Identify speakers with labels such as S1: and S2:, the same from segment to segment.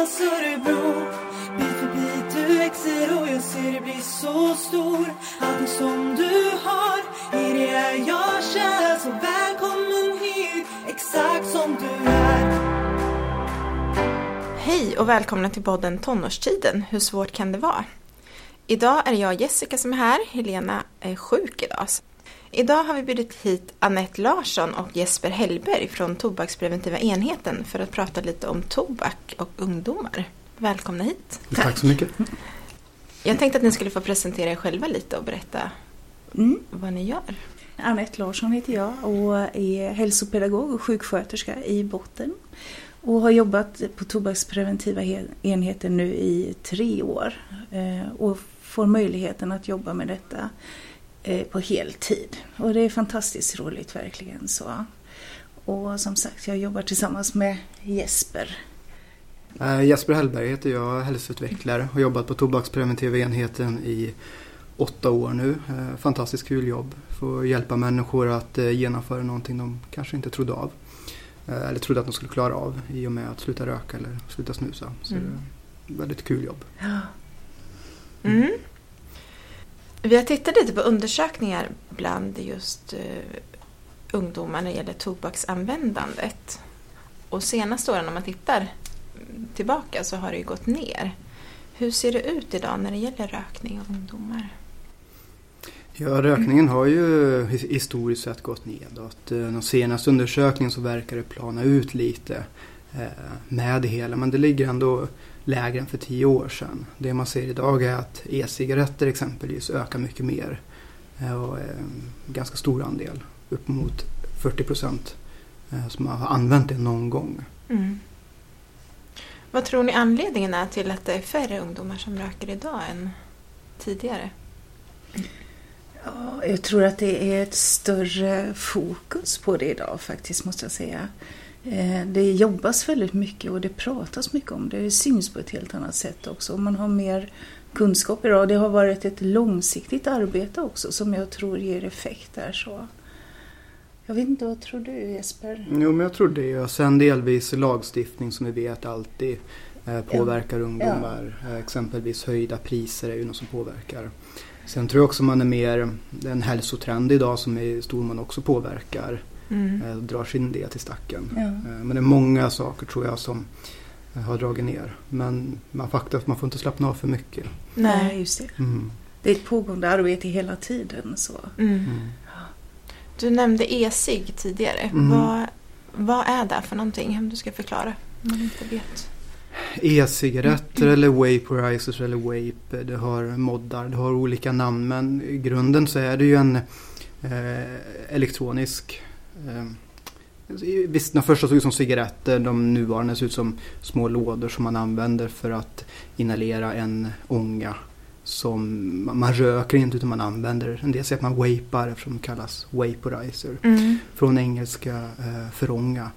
S1: Johannas Örebro Bit för bit du växer och jag ser dig bli så stor Allting som du har, i det är jag kär Så välkommen hit, exakt som du är
S2: Hej och välkomna till podden Tonårstiden. Hur svårt kan det vara? Idag är det jag Jessica som är här. Helena är sjuk idag. Idag har vi bjudit hit Annette Larsson och Jesper Hellberg från Tobakspreventiva enheten för att prata lite om tobak och ungdomar. Välkomna hit.
S3: Tack så mycket.
S2: Jag tänkte att ni skulle få presentera er själva lite och berätta
S4: Mm.
S2: vad ni gör.
S4: Anette Larsson heter jag och är hälsopedagog och sjuksköterska i botten. Och har jobbat på tobakspreventiva he- enheten nu i tre år. Eh, och får möjligheten att jobba med detta på heltid. Och det är fantastiskt roligt verkligen så. Och som sagt, jag jobbar tillsammans med Jesper.
S3: Eh, Jesper Hellberg heter jag, hälsoutvecklare. Har jobbat på tobakspreventiva enheten i åtta år nu. Eh, fantastiskt kul jobb. Får hjälpa människor att eh, genomföra någonting de kanske inte trodde av. Eh, eller trodde att de skulle klara av i och med att sluta röka eller sluta snusa. Så
S2: Mm.
S3: det är ett väldigt kul jobb.
S2: Mm. Vi har tittat lite på undersökningar bland just uh, ungdomar när det gäller tobaksanvändandet. Och senaste åren om man tittar tillbaka så har det ju gått ner. Hur ser det ut idag när det gäller rökning och ungdomar?
S3: Ja, rökningen har ju historiskt sett gått nedåt. Eh, senaste undersökningen så verkar det plana ut lite med det hela. Men det ligger ändå lägre än för tio år sedan. Det man ser idag är att e-cigaretter exempelvis ökar mycket mer. Eh, Och eh, en ganska stor andel, upp mot 40 procent, eh, som har använt det någon gång.
S2: Mm. Vad tror ni anledningen är till att det är färre ungdomar som röker idag än tidigare?
S4: Ja, jag tror att det är ett större fokus på det idag faktiskt måste jag säga. Eh, Det jobbas väldigt mycket och det pratas mycket om det. Det syns på ett helt annat sätt också. Man har mer kunskap idag. Det har varit ett långsiktigt arbete också som jag tror ger effekt där. Så. Jag vet inte, vad tror du Jesper?
S3: Jo, men jag tror det. Och sen delvis lagstiftning som vi vet alltid eh, påverkar ungdomar. Eh, exempelvis höjda priser är ju något som påverkar. Sen tror jag också man är mer, en hälsotrend idag som i stor mån också påverkar.
S2: Mm.
S3: Eh, drar sin del till stacken.
S4: Ja.
S3: Eh, men det är många saker tror jag som eh, har dragit ner. Men man faktum är att man får inte slappna av för mycket.
S4: Nej, just det.
S3: Mm.
S4: Det är ett pågående arbete hela tiden. Så.
S2: Mm.
S3: Mm.
S2: Du nämnde e-cigg tidigare.
S3: Mm.
S2: Vad, vad är det för någonting? Om du ska förklara om man inte vet.
S3: E-cigaretter eller vaporizers eller vape. Det har moddar, det har olika namn. Men i grunden så är det ju en eh, elektronisk eh, Visst, de första såg ut som cigaretter. De nuvarande ser ut som små lådor som man använder för att inhalera en ånga. Som man, man röker inte utan man använder. En del säger att man vapar eftersom det kallas vaporizer.
S2: Mm.
S3: Från engelska eh, förånga.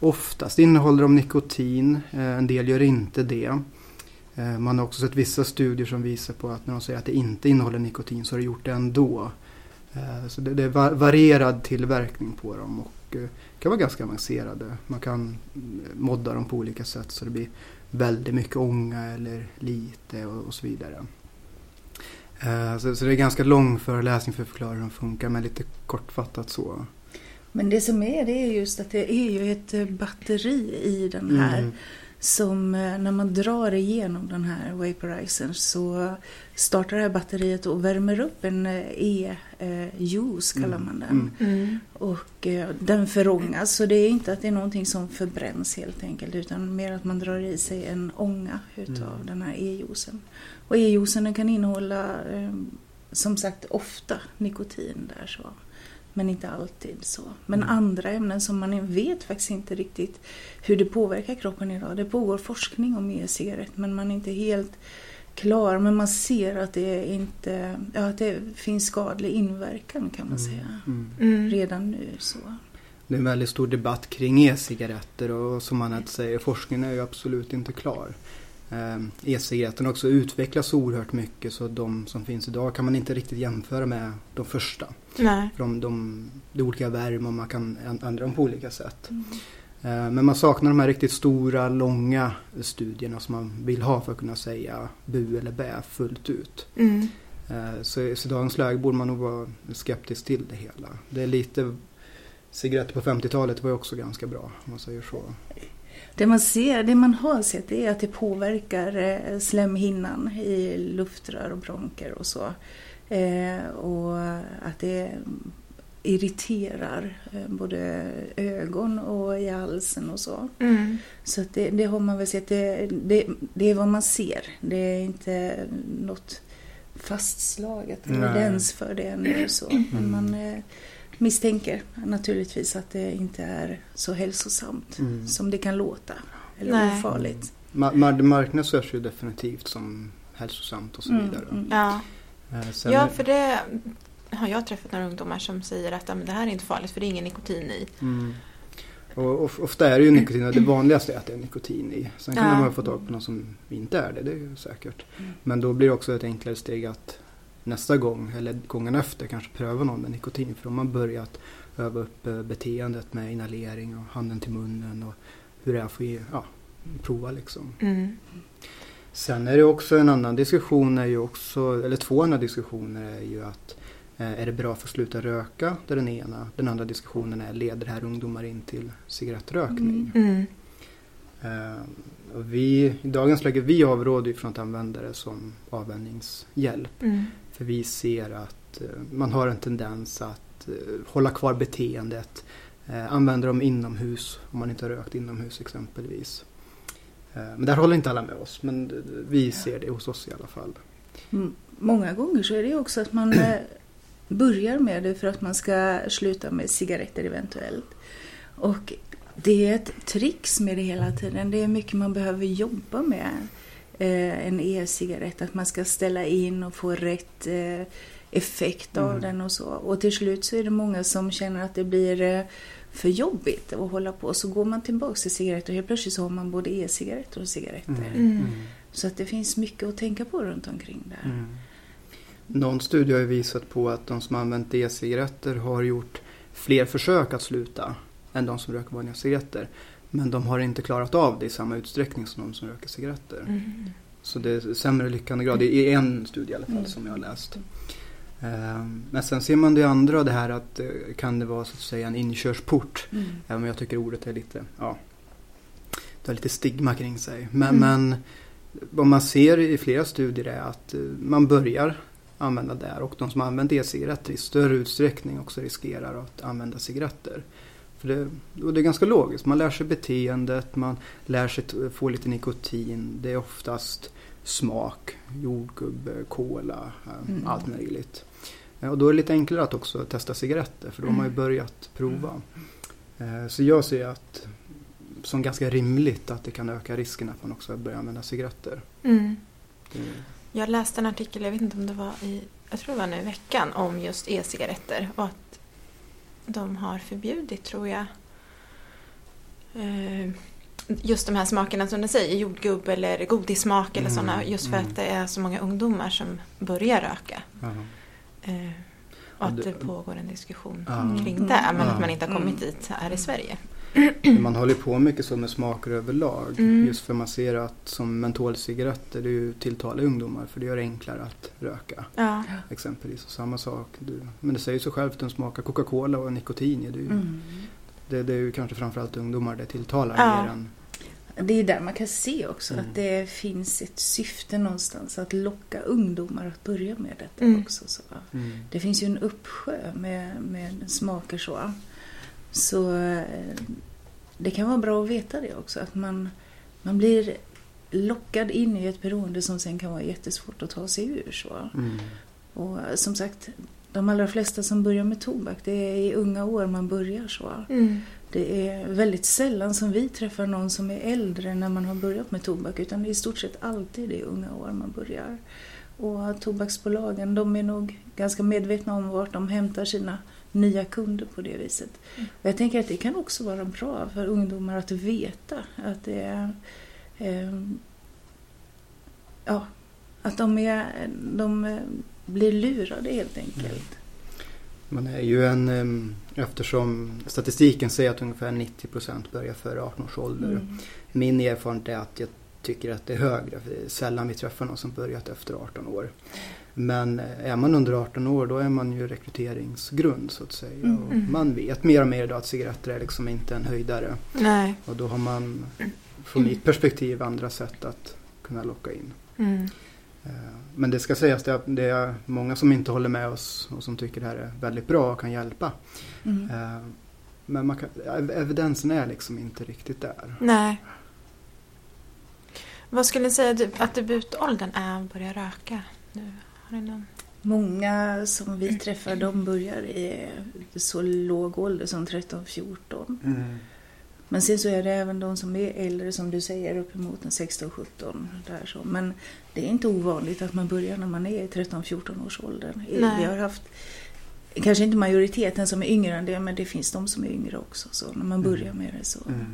S3: Oftast innehåller de nikotin, eh, en del gör inte det. Eh, man har också sett vissa studier som visar på att när de säger att det inte innehåller nikotin så har det gjort det ändå. Eh, så det, är va- varierad tillverkning på dem och eh, kan vara ganska avancerade. Man kan mm, modda dem på olika sätt så det blir väldigt mycket ånga eller lite och, så vidare. Eh, så, det är ganska lång föreläsning för att förklara hur de funkar men lite kortfattat så.
S4: Men det som är det är just att det är ju ett eh, batteri i den här
S3: Mm.
S4: Som eh, när man drar igenom den här vaporizern så startar det här batteriet och värmer upp en eh, e-juice kallar
S3: Mm.
S4: man den.
S3: Mm.
S4: Och eh, den förångas så det är inte att det är någonting som förbränns helt enkelt utan mer att man drar i sig en ånga utav
S3: Mm.
S4: den här e-juicen. Och e-juicen kan innehålla eh, som sagt ofta nikotin där så. Men inte alltid så. Men
S3: Mm.
S4: andra ämnen som man vet faktiskt inte riktigt hur det påverkar kroppen idag. Det pågår forskning om e-cigarett men man är inte helt klar. Men man ser att det inte ja, att det finns skadlig inverkan kan man säga.
S3: Mm.
S2: Mm.
S4: Redan nu så.
S3: Det är en väldigt stor debatt kring e-cigaretter och som man säger, forskningen är ju absolut inte klar. Eh, E-cigaretterna har också utvecklats oerhört mycket så de som finns idag kan man inte riktigt jämföra med de första.
S2: Nej.
S3: För de, de, det är olika värme och man kan ändra dem på olika sätt.
S4: Mm.
S3: Eh, Men man saknar de här riktigt stora, långa studierna som man vill ha för att kunna säga bu eller bä fullt ut.
S2: Mm.
S3: Eh, Så, så i dagens läge borde man nog vara skeptisk till det hela. Det är lite Cigaretter på 50-talet var ju också ganska bra om man säger så.
S4: Det man ser, det man har sett är att det påverkar eh, slemhinnan i luftrör och bronker och så. Eh, och att det irriterar eh, både ögon och i halsen och så.
S2: Mm.
S4: Så att det, det har man väl sett, det, det, det är vad man ser. Det är inte något fastslaget evidens för det ännu. Så. Men
S3: Mm.
S4: man eh, misstänker naturligtvis att det inte är så hälsosamt
S3: Mm.
S4: som det kan låta. Eller
S2: Nej.
S4: ofarligt.
S3: Ma- det marknadsförs ju definitivt som hälsosamt och så
S4: Mm,
S3: vidare.
S4: mm.
S2: Ja.
S3: Eh, sen
S2: ja, för det har jag träffat några ungdomar som säger att "Ja, men det här är inte farligt för det är ingen nikotin i.
S3: Mm. Och of- ofta är det ju nikotin, det vanligaste är att det är nikotin i. Sen kan
S2: Ja.
S3: man få tag på någon som inte är det, det är ju säkert.
S4: Mm.
S3: Men då blir det också ett enklare steg att nästa gång, eller gången efter, kanske pröva någon med nikotin. För om man börjat öva upp eh, beteendet med inhalering och handen till munnen och hur det är att ja, prova liksom.
S2: Mm.
S3: Sen är det också en annan diskussion, är ju också, eller två andra diskussioner är ju att eh, är det bra för att sluta röka? Det är den ena. Den andra diskussionen är leder det här ungdomar in till cigarettrökning?
S2: Mm.
S3: Och vi, I dagens läge vi avråder från att använda det som avvänjningshjälp.
S2: Mm.
S3: För vi ser att eh, man har en tendens att eh, hålla kvar beteendet. Eh, använda dem inomhus om man inte har rökt inomhus exempelvis. Men där håller inte alla med oss men vi ser det hos oss i alla fall.
S4: Mm. Många gånger så är det också att man börjar med det för att man ska sluta med cigaretter eventuellt. Och det är ett trix med det hela tiden. Det är mycket man behöver jobba med. Eh, en e-cigarett, att man ska ställa in och få rätt eh, effekt av
S3: Mm.
S4: den och så. Och till slut så är det många som känner att det blir eh, för jobbigt att hålla på. Så går man tillbaka till cigaretter och helt plötsligt så har man både e-cigaretter och cigaretter.
S2: Mm.
S4: Så att det finns mycket att tänka på runt omkring där.
S3: Mm. Någon studie har ju visat på att de som använt e-cigaretter har gjort fler försök att sluta än de som röker vanliga cigaretter. Men de har inte klarat av det i samma utsträckning som de som röker cigaretter.
S2: Mm.
S3: Så det är sämre lyckandegrad i en studie i alla fall
S4: Mm.
S3: som jag har läst. Ehm, Men sen ser man det andra, det här att eh, kan det vara så att säga en inkörsport.
S4: Mm.
S3: Även om jag tycker ordet är lite, ja, det har lite stigma kring sig. Men,
S2: Mm.
S3: men vad man ser i flera studier är att eh, man börjar använda där och de som använder e-cigaretter i större utsträckning också riskerar att använda cigaretter. För det, och det är ganska logiskt, man lär sig beteendet, man lär sig få lite nikotin. Det är oftast smak, jordgubbe, cola, eh,
S4: Mm.
S3: allt möjligt. Eh, Och då är det lite enklare att också testa cigaretter för då har man ju
S2: Mm.
S3: börjat prova. Eh, Så jag ser att som ganska rimligt att det kan öka risken att man också börjar använda cigaretter.
S2: Mm.
S3: Det,
S2: Jag läste en artikel, jag vet inte om det var i, jag tror det var nu i veckan, om just e-cigaretter och att de har förbjudit, tror jag, eh, just de här smakerna som du säger, jordgubb eller godissmak eller
S3: Mm,
S2: sådana, just för
S3: mm.
S2: att det är så många ungdomar som börjar röka.
S3: Ja,
S2: och att
S3: det-
S2: pågår en diskussion kring det, men
S3: Ja.
S2: att man inte har kommit
S4: Mm.
S2: dit här i Sverige.
S3: Man håller på mycket så med smaker överlag.
S2: Mm.
S3: Just för man ser att som mentolcigaretter det ju tilltalar ungdomar för det gör det enklare att röka.
S2: Ja.
S3: Exempelvis. Och samma sak. Du, men det säger sig självt att den smakar Coca-Cola och nikotin. Det är ju,
S4: Mm.
S3: det, det är ju kanske framförallt ungdomar det tilltalar
S2: Ja.
S3: mer än...
S4: Det är där man kan se också
S3: Mm.
S4: att det finns ett syfte någonstans att locka ungdomar att börja med detta
S2: Mm.
S4: också. Så.
S3: Mm.
S4: Det finns ju en uppsjö med, med smaker så. Så eh, det kan vara bra att veta det också. Att man, man blir lockad in i ett beroende som sen kan vara jättesvårt att ta sig ur. Så.
S3: Mm.
S4: Och eh, som sagt, de allra flesta som börjar med tobak, det är i unga år man börjar så.
S2: Mm.
S4: Det är väldigt sällan som vi träffar någon som är äldre när man har börjat med tobak utan det är i stort sett alltid i unga år man börjar. Och tobaksbolagen de är nog ganska medvetna om vart de hämtar sina nya kunder på det viset.
S2: Mm.
S4: Och jag tänker att det kan också vara bra för ungdomar att veta att det är ehm, ja, att de, är, de eh, blir lurade helt enkelt.
S3: Man är ju en, eftersom statistiken säger att ungefär 90 procent börjar före 18 års ålder.
S4: Mm.
S3: Min erfarenhet är att jag tycker att det är högre. För det är sällan vi träffar någon som börjat efter 18 år. Men är man under 18 år då är man ju rekryteringsgrund så att säga.
S4: Mm.
S3: Och man vet mer och mer idag att cigaretter är liksom inte en höjdare.
S2: Nej.
S3: Och då har man från mitt perspektiv andra sätt att kunna locka in.
S2: Mm.
S3: Eh, Men det ska sägas det det är många som inte håller med oss och som tycker det här är väldigt bra och kan hjälpa.
S4: Mm.
S3: Eh, Men kan, ev- evidensen är liksom inte riktigt där.
S2: Nej. Vad skulle ni säga du- att debutåldern är att börja röka nu? Har ni någon?
S4: Många som vi träffar de börjar i så låg ålder som 13-14. Men sen så är det även de som är äldre som du säger uppemot en 16-17. Där så. Men det är inte ovanligt att man börjar när man är i 13-14 års ålder.
S2: Nej.
S4: Vi har haft kanske inte majoriteten som är yngre än det men det finns de som är yngre också. Så när man börjar med det så.
S3: Mm.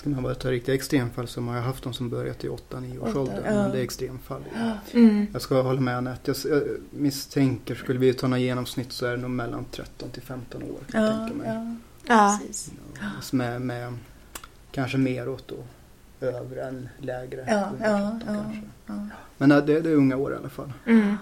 S3: Ska man bara ta riktiga extremfall så har jag haft de som börjat i 8-9 års ålder.
S4: ja.
S3: Men det är extremfall.
S4: Ja.
S2: Mm.
S3: Jag ska hålla med Anette. Jag misstänker, skulle vi ta något genomsnitt så är det nog mellan 13 till 15 år. Kan jag
S4: Ja,
S3: tänka mig.
S4: ja,
S2: Ja.
S4: precis.
S3: Ja, Med, med kanske mer åt då övre än lägre.
S4: Ja, ja,
S3: 13
S4: ja, ja.
S3: Men ja, det, det är unga år i alla fall.
S2: Mm.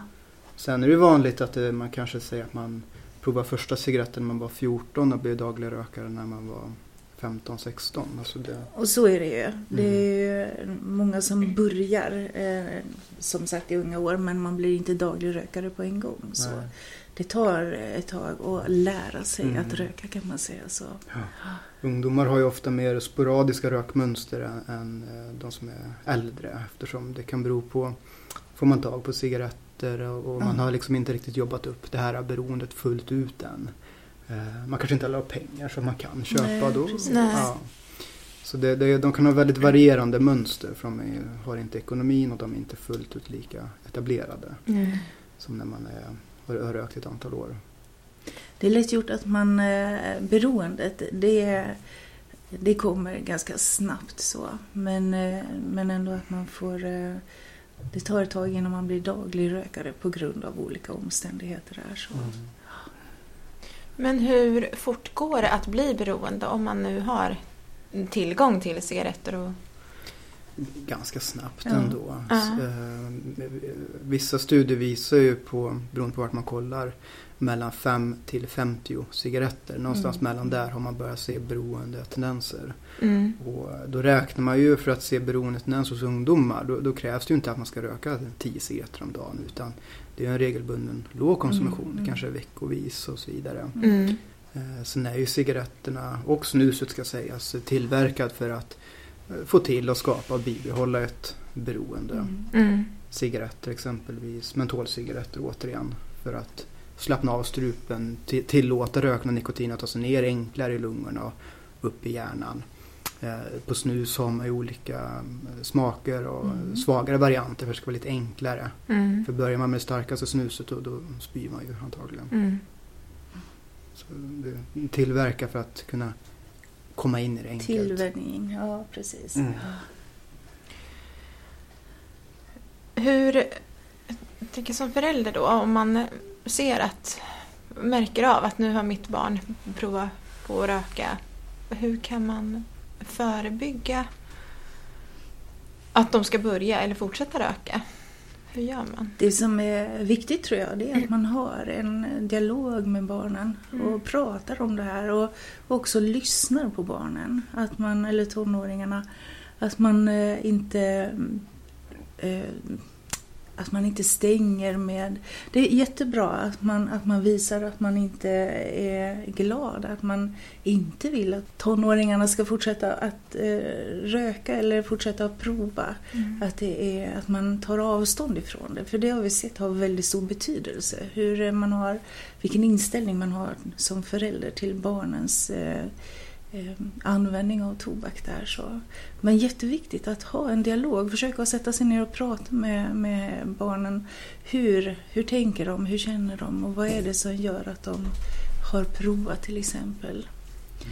S3: Sen är det vanligt att det, man kanske säger att man provar första cigaretten när man var 14 och blev daglig rökare när man var 15-16. Alltså det,
S4: Och så är det ju. Det är ju många som börjar eh, som sagt i unga år men man blir inte daglig rökare på en gång. Så
S3: nej.
S4: det tar ett tag att lära sig
S3: Mm.
S4: att röka kan man säga. Så.
S3: Ungdomar har ju ofta mer sporadiska rökmönster än, eh, de som är äldre eftersom det kan bero på Får man tag på cigaretter och, och man
S4: Mm.
S3: har liksom inte riktigt jobbat upp det här beroendet fullt ut än. Eh, man kanske inte har pengar så man kan köpa
S4: Nej,
S3: då. Ja. Så det, det, de kan ha väldigt varierande mönster för de är, har inte ekonomin och de är inte fullt ut lika etablerade
S2: Mm.
S3: som när man är, har, har rökt ett antal år.
S4: Det är lätt gjort att man eh, beroendet det, det kommer ganska snabbt så. Men, eh, men ändå att man får eh, det tar ett tag innan man blir daglig rökare på grund av olika omständigheter. Där, så.
S2: Men hur fort går det att bli beroende om man nu har tillgång till cigaretter? Och...
S3: ganska snabbt
S4: Ja.
S3: ändå.
S2: Ja.
S3: Eh, Vissa studier visar ju på, beroende på vart man kollar, mellan 5 till 50 cigaretter. Någonstans
S4: Mm.
S3: mellan där har man börjat se beroendetendenser.
S2: Mm.
S3: Och då räknar man ju för att se beroendetendenser hos ungdomar, då, då krävs det ju inte att man ska röka 10 cigaretter om dagen utan det är en regelbunden låg konsumtion,
S4: Mm,
S3: kanske veckovis och så vidare.
S2: Mm.
S3: Eh, Sen är ju cigaretterna och snuset ska sägas tillverkad för att eh, få till och skapa och bibehålla ett beroende.
S4: Mm.
S2: Mm.
S3: Cigaretter exempelvis, mentolcigaretter återigen för att slappna av strupen, ti- tillåta röken och nikotin att ta sig ner enklare i lungorna och upp i hjärnan. Eh, På snus man ju olika eh, smaker och
S4: Mm.
S3: svagare varianter för att det ska vara lite enklare.
S2: Mm.
S3: För börjar man med det starkaste snuset då, då spyr man ju antagligen.
S2: Mm.
S3: Så det tillverkar för att kunna komma in i det enkelt.
S4: Tillvänjning, ja precis.
S3: Mm.
S2: Hur, jag tänker som förälder då, om man ser att, märker av att nu har mitt barn provat på att röka, hur kan man förebygga att de ska börja eller fortsätta röka? Hur gör man?
S4: Det som är viktigt tror jag det är att man har en dialog med barnen
S2: Mm.
S4: och pratar om det här och också lyssnar på barnen, att man, eller tonåringarna. Att man eh, inte eh, att man inte stänger med... Det är jättebra att man, att man visar att man inte är glad, att man inte vill att tonåringarna ska fortsätta att eh, röka eller fortsätta att prova. Att, det är, att man tar avstånd ifrån det. För det har vi sett har väldigt stor betydelse. Hur man har, vilken inställning man har som förälder till barnens eh, eh, användning av tobak där. Så. Men jätteviktigt att ha en dialog, försöka att sätta sig ner och prata med, med barnen. Hur, hur tänker de, hur känner de och vad är det som gör att de har provat till exempel.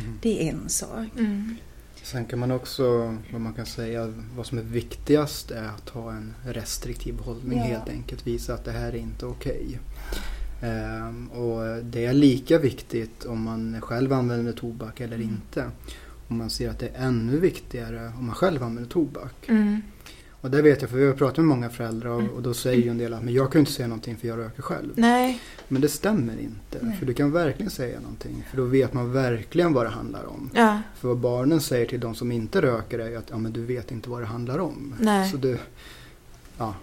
S3: Mm.
S4: Det är en sak.
S2: Mm.
S3: Sen kan man också, vad man kan säga, vad som är viktigast är att ha en restriktiv hållning
S4: Ja.
S3: helt enkelt. Visa att det här är inte okej. Ehm, och det är lika viktigt om man själv använder tobak eller
S2: Mm.
S3: inte. Om man ser att det är ännu viktigare om man själv använder tobak.
S2: Mm.
S3: Och det vet jag för vi har pratat med många föräldrar och,
S2: Mm.
S3: och då säger ju en del att men jag kan inte säga någonting för jag röker själv.
S2: Nej.
S3: Men det stämmer inte.
S4: Nej.
S3: För du kan verkligen säga någonting. För då vet man verkligen vad det handlar om.
S2: Ja.
S3: För vad barnen säger till de som inte röker är ju att ja, men du vet inte vad det handlar om.
S2: Nej.
S3: Så det, ja,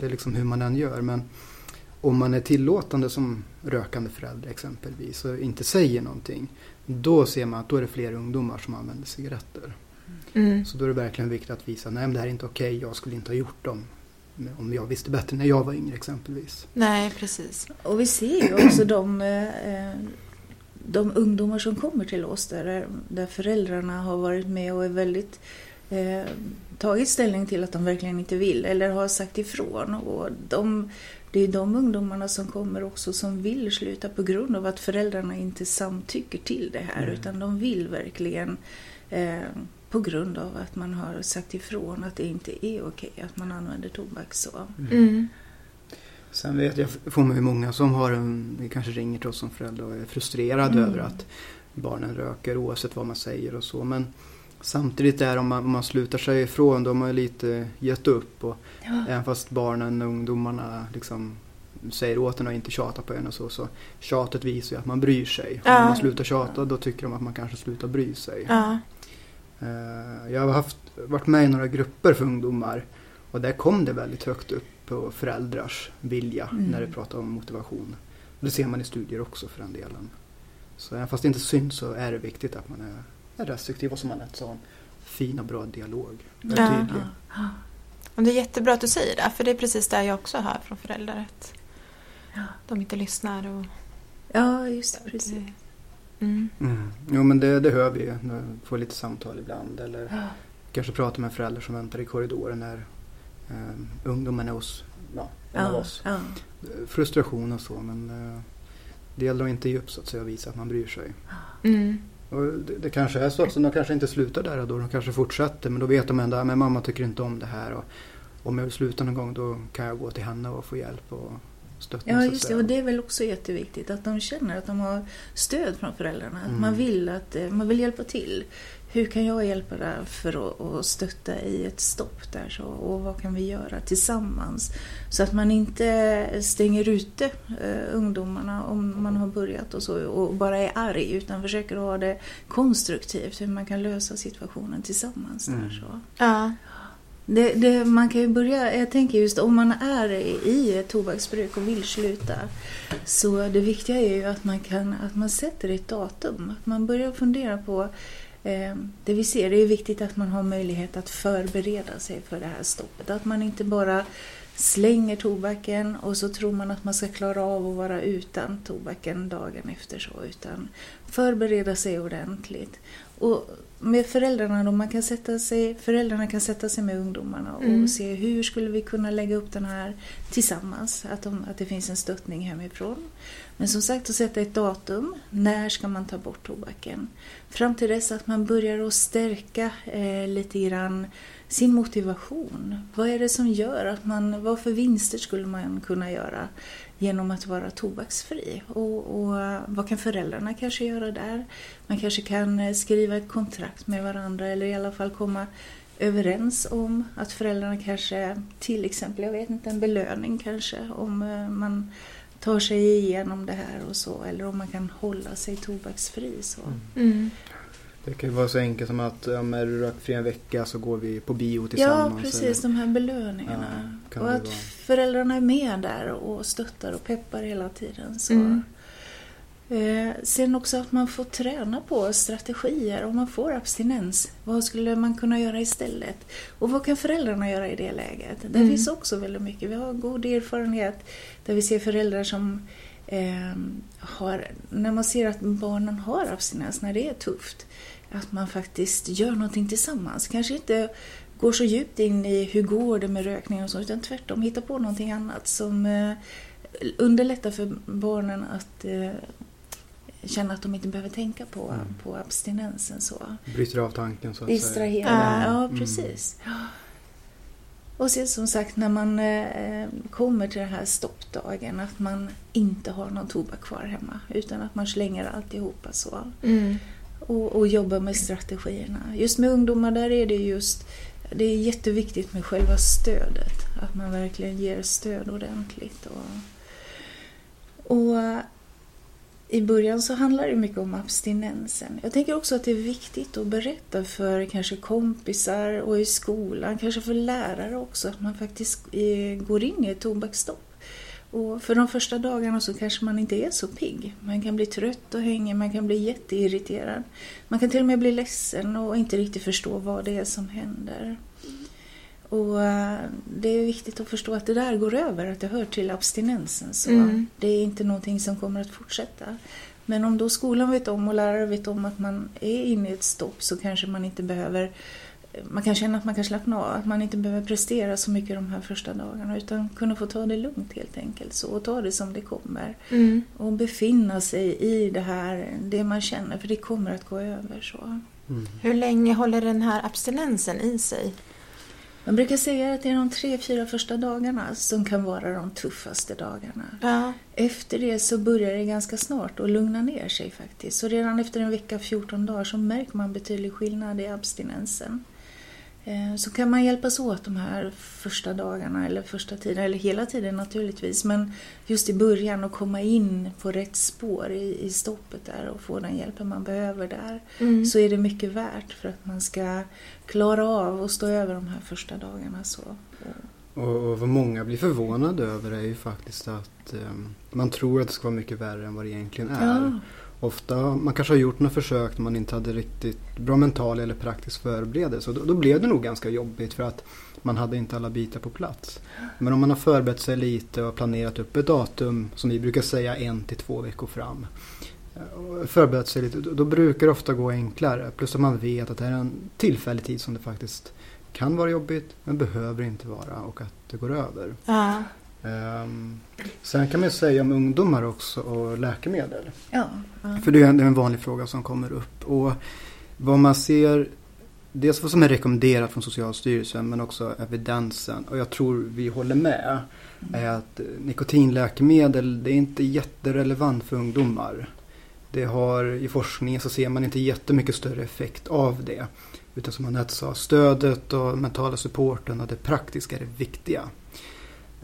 S3: det är liksom hur man än gör. Men om man är tillåtande som rökande förälder exempelvis och inte säger någonting. Då ser man att då är det fler ungdomar som använder cigaretter.
S2: Mm.
S3: Så då är det verkligen viktigt att visa nej men det här är inte okej, jag skulle inte ha gjort dem. Om jag visste bättre när jag var yngre exempelvis.
S2: Nej, precis.
S4: Och vi ser ju också de, eh, de ungdomar som kommer till oss där, där föräldrarna har varit med och är väldigt eh, tagit ställning till att de verkligen inte vill eller har sagt ifrån. Och de, det är de ungdomarna som kommer också som vill sluta på grund av att föräldrarna inte samtycker till det här
S3: Mm.
S4: utan de vill verkligen eh, på grund av att man har sagt ifrån att det inte är okej att man använder tobak så.
S2: Mm.
S3: Sen vet jag, får man ju många som har en, kanske ringer till oss som föräldrar och är frustrerade
S4: Mm.
S3: över att barnen röker oavsett vad man säger och så. Men samtidigt är om man, om man slutar sig ifrån då har man lite gett upp. Och
S4: Ja.
S3: även fast barnen och ungdomarna liksom säger åt en och inte tjata på en och så. Så tjatet visar ju att man bryr sig.
S2: Ja.
S3: Om man slutar tjata då tycker de att man kanske slutar bry sig.
S2: Ja.
S3: Eh, Jag har haft, varit med i några grupper för ungdomar och där kom det väldigt högt upp på föräldrars vilja
S4: Mm.
S3: när det pratar om motivation. Det ser man i studier också för den delen. Så även fast det inte syns så är det viktigt att man är, är restriktiv och som Anette sa, en fin och bra dialog. Är
S2: Ja.
S3: tydlig.
S4: Ja.
S2: Och det är jättebra att du säger det, för det är precis det jag också hör från föräldrar. Att
S4: Ja.
S2: de inte lyssnar. Och
S4: Ja, just det. Precis.
S2: Mm.
S3: Mm. Jo men det, det hör vi ju. Får lite samtal ibland eller
S4: Ja.
S3: kanske pratar med en förälder som väntar i korridoren när eh, ungdomen är hos ja, en av
S4: Ja,
S3: oss.
S4: ja.
S3: frustration och så men eh, det gäller att inte ge upp så att säga och visa att man bryr sig.
S2: Mm.
S3: Och det, det kanske är så att de kanske inte slutar där och då, de kanske fortsätter men då vet de ändå ah, att mamma tycker inte om det här och om jag vill sluta någon gång då kan jag gå till henne och få hjälp och stöttning
S4: Ja, just det. Och det är väl också jätteviktigt att de känner att de har stöd från föräldrarna. Att
S3: Mm.
S4: man, vill att, eh, man vill hjälpa till. Hur kan jag hjälpa dig för att, stötta i ett stopp där? Så, och vad kan vi göra tillsammans? Så att man inte stänger ute eh, ungdomarna om man har börjat och så och bara är arg utan försöker ha det konstruktivt. Hur man kan lösa situationen tillsammans. Där,
S3: Mm.
S4: så.
S2: Ja.
S4: Det, det, man kan ju börja, jag tänker just om man är i ett tobaksbruk och vill sluta. Så det viktiga är ju att man, kan, att man sätter ett datum. Att man börjar fundera på eh, det vi ser. Det är viktigt att man har möjlighet att förbereda sig för det här stoppet. Att man inte bara slänger tobaken och så tror man att man ska klara av att vara utan tobaken dagen efter så. Utan förbereda sig ordentligt. Och med föräldrarna då, man kan sätta sig, föräldrarna kan sätta sig med ungdomarna och
S2: Mm.
S4: se hur skulle vi kunna lägga upp den här tillsammans. Att, de, att det finns en stöttning hemifrån. Men som sagt att sätta ett datum. När ska man ta bort tobaken? Fram till dess att man börjar att stärka eh, lite grann sin motivation. Vad är det som gör att man, vad för vinster skulle man kunna göra genom att vara tobaksfri? Och, och vad kan föräldrarna kanske göra där? Man kanske kan eh, skriva ett kontrakt med varandra eller i alla fall komma överens om att föräldrarna kanske, till exempel, jag vet inte, en belöning kanske om eh, man tar sig igenom det här och så eller om man kan hålla sig tobaksfri. Så.
S2: Mm.
S3: Det kan ju vara så enkelt som att om är du rökfri en vecka så går vi på bio
S4: Ja,
S3: tillsammans.
S4: precis, de här belöningarna.
S3: Ja,
S4: och att
S3: vara.
S4: föräldrarna är med där och stöttar och peppar hela tiden. Så.
S2: Mm.
S4: Eh, sen också att man får träna på strategier om man får abstinens. Vad skulle man kunna göra istället? Och vad kan föräldrarna göra i det läget? Det
S2: Mm.
S4: finns också väldigt mycket. Vi har god erfarenhet där vi ser föräldrar som eh, har, när man ser att barnen har abstinens, när det är tufft, att man faktiskt gör någonting tillsammans. Kanske inte går så djupt in i hur går det med rökning och så, utan tvärtom hittar på någonting annat som eh, underlättar för barnen att eh, känna att de inte behöver tänka på,
S3: Mm.
S4: på abstinensen. så.
S3: Bryter av tanken så att
S4: Distrahera.
S2: Ja.
S4: Ja,
S3: Mm.
S4: precis. Och sen som sagt när man eh, kommer till den här stoppdagen att man inte har någon tobak kvar hemma utan att man slänger alltihopa så.
S2: Mm.
S4: Och, och jobba med strategierna. Just med ungdomar där är det just det är jätteviktigt med själva stödet. Att man verkligen ger stöd ordentligt. Och, och i början så handlar det mycket om abstinensen. Jag tänker också att det är viktigt att berätta för kanske kompisar och i skolan, kanske för lärare också, att man faktiskt eh, går in i ett tobaksstopp. Och för de första dagarna så kanske man inte är så pigg. Man kan bli trött och hängig, man kan bli jätteirriterad. Man kan till och med bli ledsen och inte riktigt förstå vad det är som händer. Och eh, det är viktigt att förstå att det där går över, att det hör till abstinensen. Så mm. Det är inte någonting som kommer att fortsätta. Men om då skolan vet om och lärare vet om att man är inne i ett stopp så kanske man inte behöver man kan känna att man kan slappna av, att man inte behöver prestera så mycket de här första dagarna utan kunna få ta det lugnt helt enkelt så, och ta det som det kommer.
S2: Mm.
S4: Och befinna sig i det här, det man känner, för det kommer att gå över. så.
S2: Mm. Hur länge håller den här abstinensen i sig?
S4: Man brukar säga att det är de tre, fyra första dagarna som kan vara de tuffaste dagarna.
S2: Ja.
S4: Efter det så börjar det ganska snart att lugna ner sig faktiskt. Så redan efter en vecka, 14 dagar, så märker man betydlig skillnad i abstinensen. Eh, så kan man hjälpas åt de här första dagarna eller första tiden, eller hela tiden naturligtvis, men just i början att komma in på rätt spår i, i stoppet där och få den hjälpen man behöver där,
S2: mm.
S4: så är det mycket värt för att man ska klara av och stå över de här första dagarna. Så.
S3: Och, och vad många blir förvånade över är ju faktiskt att um, man tror att det ska vara mycket värre än vad det egentligen är.
S4: Ja.
S3: Ofta, man kanske har gjort något försök när man inte hade riktigt bra mental eller praktisk förberedelse. Och då, då, blev det nog ganska jobbigt för att man hade inte alla bitar på plats. Men om man har förberett sig lite och planerat upp ett datum som vi brukar säga en till två veckor fram. Eh, förberett sig lite, då brukar det ofta gå enklare. Plus att man vet att det är en tillfällig tid som det faktiskt kan vara jobbigt men behöver inte vara och att det går över.
S2: Ja.
S3: Um, sen kan man säga om ungdomar också och läkemedel.
S4: Ja, ja.
S3: För det är, en, vanlig fråga som kommer upp. Och vad man ser, dels vad som är rekommenderat från Socialstyrelsen men också evidensen. Och jag tror vi håller med. Är att nikotinläkemedel det är inte jätterelevant för ungdomar. Det har, I forskningen så ser man inte jättemycket större effekt av det. Utan som Anette sa, stödet och mentala supporten och det praktiska är det viktiga.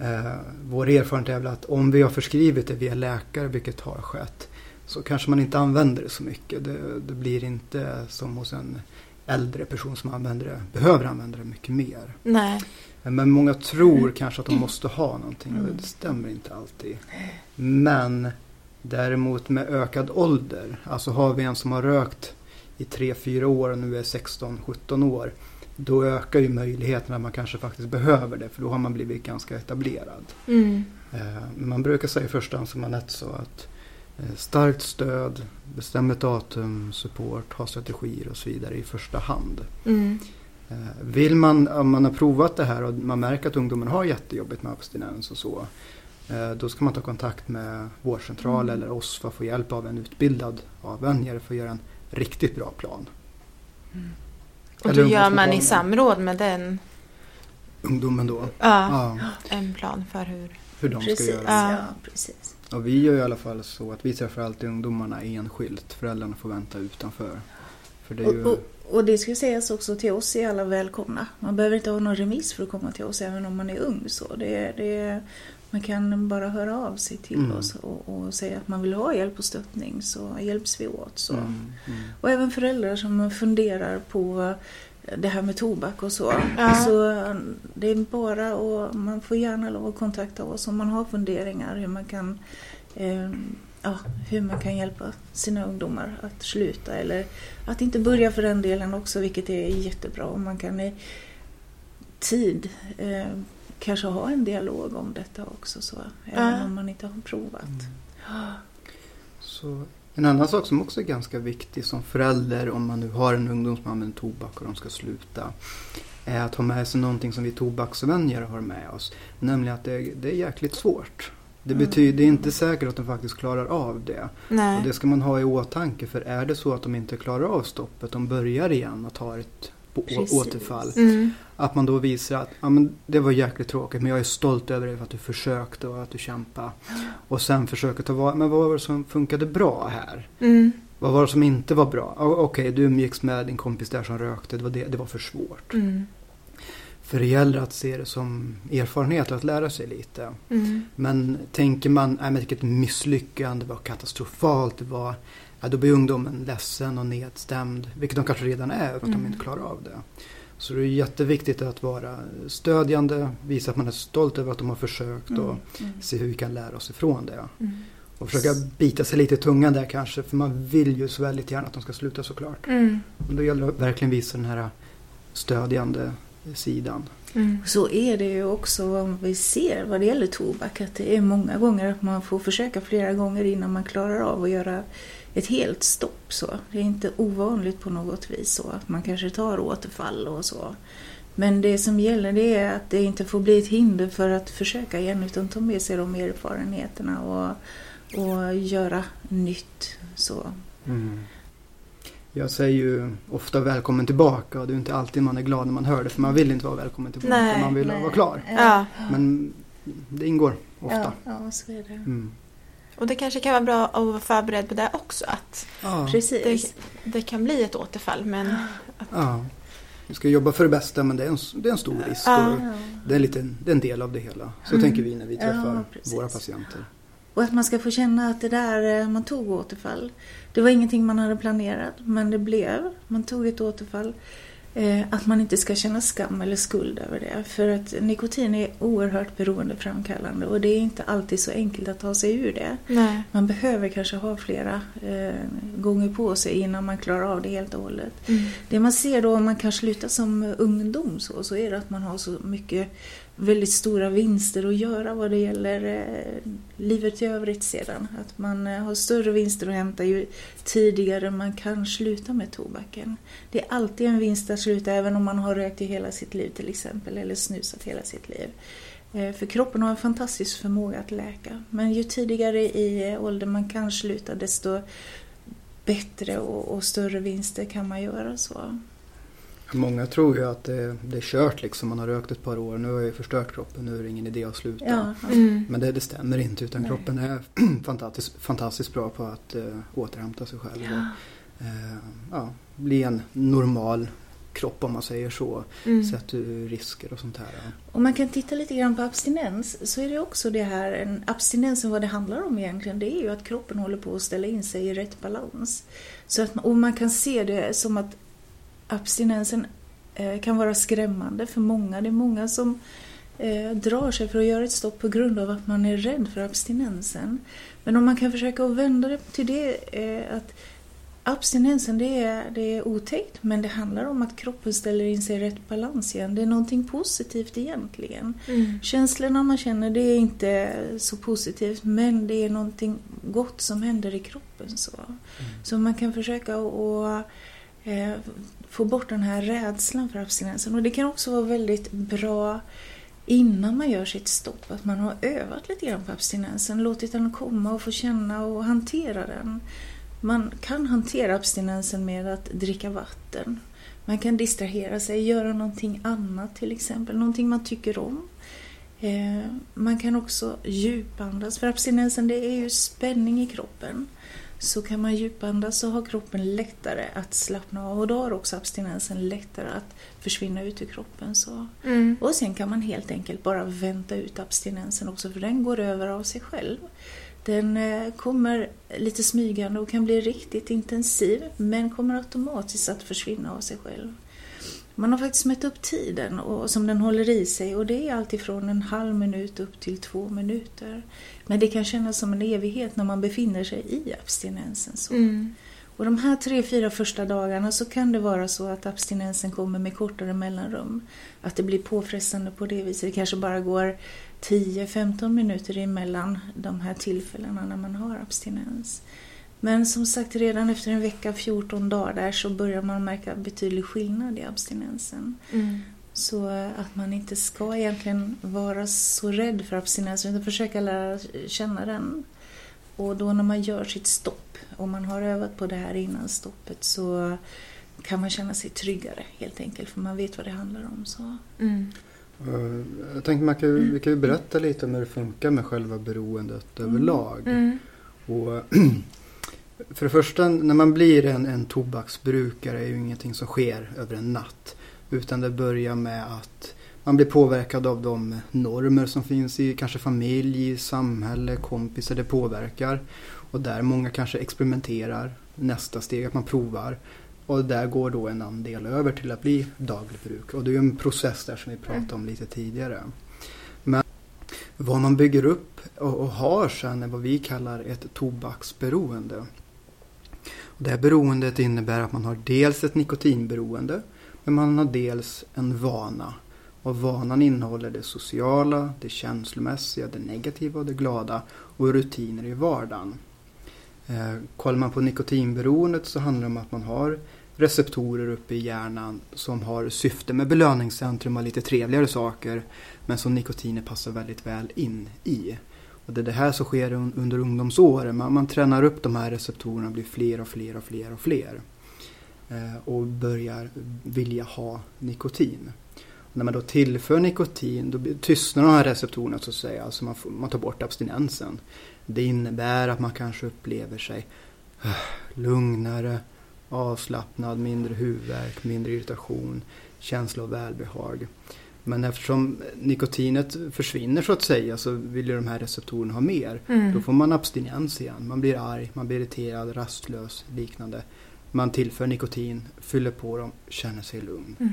S3: Eh, vår erfarenhet är väl att om vi har förskrivit det via läkare, vilket har skett, så kanske man inte använder det så mycket. Det, det blir inte som hos en äldre person som använder det, behöver använda det mycket mer.
S2: Nej.
S3: Men många tror kanske att de måste ha någonting och det stämmer inte alltid. Men däremot med ökad ålder, alltså har vi en som har rökt i 3-4 år och nu är 16-17 år då ökar ju möjligheten att man kanske faktiskt behöver det för då har man blivit ganska etablerad.
S2: Mm.
S3: Eh, man brukar säga i första hand som Anette sa att eh, starkt stöd, bestäm ett datum, support, ha strategier och så vidare i första hand.
S2: Mm.
S3: Eh, vill man, om man har provat det här och man märker att ungdomen har jättejobbigt med abstinens och så. Då ska man ta kontakt med vårdcentral mm. eller oss för att få hjälp av en utbildad avvänjare för att göra en riktigt bra plan.
S2: Mm. Och då gör man i samråd med den
S3: ungdomen då?
S2: Ja, ja. en plan för hur,
S3: hur de
S4: precis,
S3: ska göra.
S4: Ja, precis.
S3: Och vi gör i alla fall så att vi träffar alltid ungdomarna enskilt. Föräldrarna får vänta utanför. För det ju...
S4: och, och, och, det ska sägas också till oss är alla välkomna. Man behöver inte ha någon remiss för att komma till oss även om man är ung. Så det, det, man kan bara höra av sig till mm. oss och, och, säga att man vill ha hjälp och stöttning så hjälps vi åt. Så.
S3: Mm. Mm.
S4: Och även föräldrar som funderar på det här med tobak och så.
S2: Ja.
S4: så det är bara och man får gärna lov att kontakta oss om man har funderingar hur man kan eh, ja, hur man kan hjälpa sina ungdomar att sluta eller att inte börja för den delen också vilket är jättebra. Om man kan i tid eh, kanske ha en dialog om detta också så, även
S2: ja.
S4: om man inte har provat.
S3: Mm. Så en annan sak som också är ganska viktig som förälder om man nu har en ungdom som använder tobak och de ska sluta är att ha med sig någonting som vi tobaksvänjer har med oss. Nämligen att det, det är jäkligt svårt. Det mm. betyder inte säkert att de faktiskt klarar av det.
S2: Nej.
S3: Och det ska man ha i åtanke för är det så att de inte klarar av stoppet, de börjar igen och tar ett på
S4: Precis.
S3: återfall.
S2: Mm.
S3: Att man då visar att ja, men det var jäkligt tråkigt men jag är stolt över dig för att du försökte och att du kämpade. Och sen försöka ta vara men vad var det som funkade bra här?
S2: Mm.
S3: Vad var det som inte var bra? Okej, du umgicks med din kompis där som rökte, det var, det, det var för svårt.
S2: Mm.
S3: För det gäller att se det som erfarenhet och att lära sig lite.
S2: Mm.
S3: Men tänker man, nej men vilket misslyckande, det var katastrofalt, det var, ja, då blir ungdomen ledsen och nedstämd. Vilket de kanske redan är, för att de
S2: Mm.
S3: inte klarar av det. Så det är jätteviktigt att vara stödjande, visa att man är stolt över att de har försökt och
S4: Mm, mm.
S3: se hur vi kan lära oss ifrån det.
S2: Mm.
S3: Och försöka bita sig lite i tungan där kanske, för man vill ju så väldigt gärna att de ska sluta såklart.
S2: Mm.
S3: Men då gäller det att verkligen visa den här stödjande sidan.
S2: Mm.
S4: Så är det ju också om vi ser vad det gäller tobak att det är många gånger att man får försöka flera gånger innan man klarar av att göra ett helt stopp. Så. Det är inte ovanligt på något vis så att man kanske tar återfall och så. Men det som gäller det är att det inte får bli ett hinder för att försöka igen utan ta med sig de erfarenheterna och, och göra nytt. Så.
S3: Jag säger ju ofta välkommen tillbaka och det är inte alltid man är glad när man hör det för man vill inte vara välkommen tillbaka,
S2: Nej,
S3: man vill
S4: Nej.
S3: vara klar.
S2: Ja.
S3: Men det ingår ofta.
S4: Ja, ja, så är det.
S3: Mm.
S2: Och det kanske kan vara bra att vara förberedd på det också. Att
S3: Ja,
S4: Precis.
S2: det kan bli ett återfall. Men
S3: ja. Vi ska jobba för det bästa men det är en, det är en stor risk
S2: Ja.
S3: det är, lite, det är en del av det hela. Så
S4: Mm.
S3: tänker vi när vi
S4: Ja,
S3: träffar
S4: precis.
S3: våra patienter.
S4: Och att man ska få känna att det där eh, man tog återfall. Det var ingenting man hade planerat men det blev. Man tog ett återfall. Eh, att man inte ska känna skam eller skuld över det. För att nikotin är oerhört beroendeframkallande och det är inte alltid så enkelt att ta sig ur det.
S2: nej.
S4: Man behöver kanske ha flera eh, gånger på sig innan man klarar av det helt och hållet.
S2: Mm.
S4: Det man ser då om man kan sluta som ungdom så, så är det att man har så mycket väldigt stora vinster att göra vad det gäller eh, livet i övrigt sedan. Att man eh, har större vinster att hämta ju tidigare man kan sluta med tobaken. Det är alltid en vinst att sluta även om man har rökt i hela sitt liv till exempel eller snusat hela sitt liv. Eh, för kroppen har en fantastisk förmåga att läka. Men ju tidigare i åldern man kan sluta desto bättre och, och större vinster kan man göra. så.
S3: Många tror ju att det, det är kört liksom. Man har rökt ett par år, nu har jag ju förstört kroppen, nu är det ingen idé att sluta.
S4: Ja.
S2: Mm.
S3: Men det, det stämmer inte utan
S4: Nej.
S3: kroppen är fantastiskt, fantastiskt bra på att eh, återhämta sig själv.
S4: Ja.
S3: Och, eh, ja, bli en normal kropp om man säger så.
S2: Mm.
S3: Sett ur risker och sånt här.
S4: Om man kan titta lite grann på abstinens så är det också det här, en abstinensen vad det handlar om egentligen, det är ju att kroppen håller på att ställa in sig i rätt balans. Så att, och man kan se det som att abstinensen eh, kan vara skrämmande för många. Det är många som eh, drar sig för att göra ett stopp på grund av att man är rädd för abstinensen. Men om man kan försöka att vända det till det eh, att abstinensen det är, det är otäckt men det handlar om att kroppen ställer in sig i rätt balans igen. Det är någonting positivt egentligen.
S2: Mm.
S4: Känslorna man känner det är inte så positivt men det är någonting gott som händer i kroppen. Så, så man kan försöka att eh, få bort den här rädslan för abstinensen. Och det kan också vara väldigt bra innan man gör sitt stopp, att man har övat lite grann på abstinensen, låtit den komma och få känna och hantera den. Man kan hantera abstinensen med att dricka vatten. Man kan distrahera sig, göra någonting annat till exempel, någonting man tycker om. Eh, man kan också djupandas, för abstinensen det är ju spänning i kroppen. Så kan man djupandas så har kroppen lättare att slappna av och då har också abstinensen lättare att försvinna ut ur kroppen. Så.
S2: Mm.
S4: Och sen kan man helt enkelt bara vänta ut abstinensen också för den går över av sig själv. Den eh, kommer lite smygande och kan bli riktigt intensiv men kommer automatiskt att försvinna av sig själv. Man har faktiskt mätt upp tiden och, som den håller i sig och det är alltifrån en halv minut upp till två minuter. Men det kan kännas som en evighet när man befinner sig i abstinensen. Så.
S2: Mm.
S4: Och de här tre, fyra första dagarna så kan det vara så att abstinensen kommer med kortare mellanrum. Att det blir påfrestande på det viset. Det kanske bara går 10-15 minuter emellan de här tillfällena när man har abstinens. Men som sagt, redan efter en vecka, 14 dagar där så börjar man märka betydlig skillnad i abstinensen.
S2: Mm.
S4: Så eh, att man inte ska egentligen vara så rädd för abstinensen utan försöka lära känna den. Och då när man gör sitt stopp, om man har övat på det här innan stoppet, så kan man känna sig tryggare helt enkelt för man vet vad det handlar om. Så.
S2: Mm.
S3: Eh, Jag tänkte man kan, vi kan ju berätta lite om hur det funkar med själva beroendet överlag.
S2: Mm.
S3: Och för det första, när man blir en, en tobaksbrukare är ju ingenting som sker över en natt. Utan det börjar med att man blir påverkad av de normer som finns i kanske familj, samhälle, kompisar. Det påverkar. Och där många kanske experimenterar. Nästa steg att man provar. Och där går då en andel över till att bli daglig bruk. Och det är ju en process där som vi pratade om lite tidigare. Men vad man bygger upp och, och har sen är vad vi kallar ett tobaksberoende. Och det här beroendet innebär att man har dels ett nikotinberoende men man har dels en vana. Och vanan innehåller det sociala, det känslomässiga, det negativa och det glada och rutiner i vardagen. Eh, kollar man på nikotinberoendet så handlar det om att man har receptorer uppe i hjärnan som har syfte med belöningscentrum och lite trevligare saker men som nikotinet passar väldigt väl in i. Och det är det här som sker under ungdomsåren. Man, man tränar upp de här receptorerna, och blir fler och fler och fler och fler. Eh, och börjar vilja ha nikotin. Och när man då tillför nikotin då tystnar de här receptorerna så att säga. Alltså man, får, man tar bort abstinensen. Det innebär att man kanske upplever sig eh, lugnare, avslappnad, mindre huvudvärk, mindre irritation, känsla av välbehag. Men eftersom nikotinet försvinner så att säga så vill ju de här receptorerna ha mer.
S2: Mm.
S3: Då får man abstinens igen. Man blir arg, man blir irriterad, rastlös, liknande. Man tillför nikotin, fyller på dem, känner sig lugn.
S2: Mm.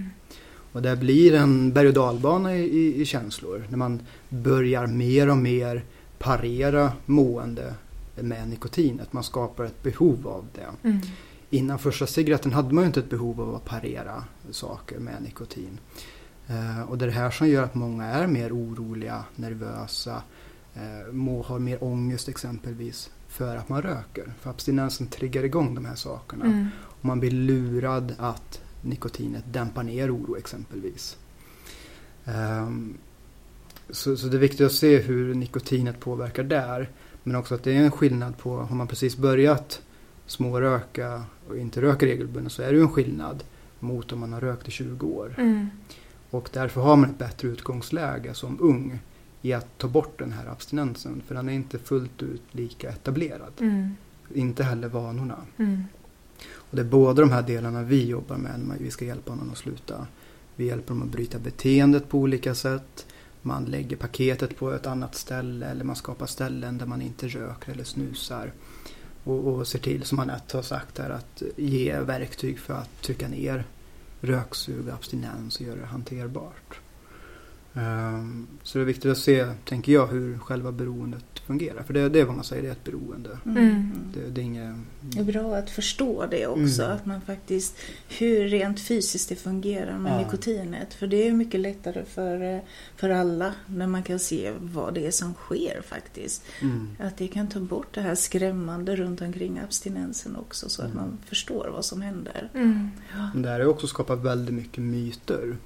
S3: Och det blir en berg och dalbana i, i, i känslor. När man börjar mer och mer parera mående med nikotinet. Man skapar ett behov av det.
S2: Mm.
S3: Innan första cigaretten hade man ju inte ett behov av att parera saker med nikotin. Eh, och det är det här som gör att många är mer oroliga, nervösa, eh, må ha mer ångest exempelvis för att man röker. För abstinensen triggar igång de här sakerna.
S2: Mm.
S3: Och man blir lurad att nikotinet dämpar ner oro exempelvis. Ehm, så, så det är viktigt att se hur nikotinet påverkar där. Men också att det är en skillnad på, har man precis börjat småröka och inte röker regelbundet så är det ju en skillnad mot om man har rökt i 20 år.
S2: Mm.
S3: Och därför har man ett bättre utgångsläge som ung i att ta bort den här abstinensen. För den är inte fullt ut lika etablerad.
S2: Mm.
S3: Inte heller vanorna.
S2: Mm.
S3: Och det är båda de här delarna vi jobbar med när vi ska hjälpa någon att sluta. Vi hjälper dem att bryta beteendet på olika sätt. Man lägger paketet på ett annat ställe eller man skapar ställen där man inte röker eller snusar. Och, och ser till, som Anette har sagt här, att ge verktyg för att trycka ner röksug och abstinens och göra det hanterbart. Ehm, så det är viktigt att se, tänker jag, hur själva beroendet fungerar. För det, det är vad man säger, det är ett beroende.
S2: Mm.
S3: Det, det är inget...
S4: Det är bra att förstå det också,
S3: Mm.
S4: att man faktiskt hur rent fysiskt det fungerar med
S3: Ja.
S4: nikotinet. För det är mycket lättare för, eh, för alla när man kan se vad det är som sker faktiskt.
S3: Mm.
S4: Att det kan ta bort det här skrämmande runt omkring abstinensen också så att
S3: Mm.
S4: man förstår vad som händer.
S2: Mm.
S4: Ja.
S3: Det här har också skapat väldigt mycket myter.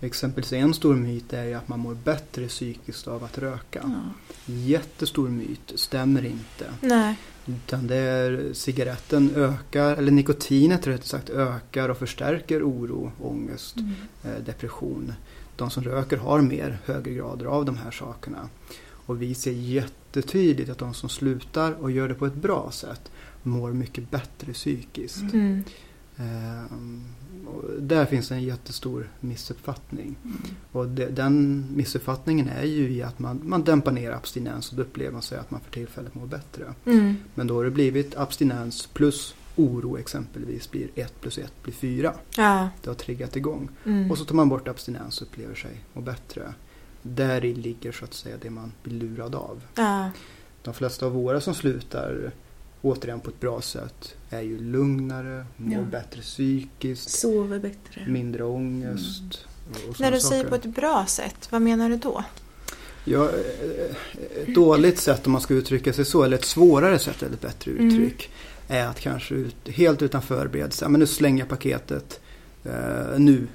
S3: Exempelvis en stor myt är ju att man mår bättre psykiskt av att röka.
S4: Ja.
S3: Jättestor myt, stämmer inte.
S2: Nej.
S3: Utan det är cigaretten ökar, eller nikotinet rätt sagt, ökar och förstärker oro, ångest,
S4: Mm.
S3: eh, depression. De som röker har mer högre grader av de här sakerna. Och vi ser jättetydligt att de som slutar och gör det på ett bra sätt mår mycket bättre psykiskt.
S4: Mm.
S3: Ehm, där finns en jättestor missuppfattning.
S4: Mm.
S3: Och den missuppfattningen är ju i att man, man dämpar ner abstinens och då upplever man sig att man för tillfället mår bättre.
S2: Mm.
S3: Men då har det blivit abstinens plus oro exempelvis blir 1 plus 1 blir 4.
S2: Ja.
S3: Det har triggat igång.
S2: Mm.
S3: Och så tar man bort abstinens och upplever sig må bättre. Där ligger så att säga det man blir lurad av.
S2: Ja.
S3: De flesta av våra som slutar återigen på ett bra sätt är ju lugnare, mår
S4: Ja.
S3: bättre psykiskt,
S4: Sover bättre.
S3: mindre ångest. Och
S2: När du säger
S3: saker.
S2: på ett bra sätt, vad menar du då?
S3: Ja, eh, ett dåligt sätt om man ska uttrycka sig så, eller ett svårare sätt eller ett bättre
S2: Mm.
S3: uttryck. Är att kanske ut, helt utan förberedelse, men nu slänger jag paketet eh, nu.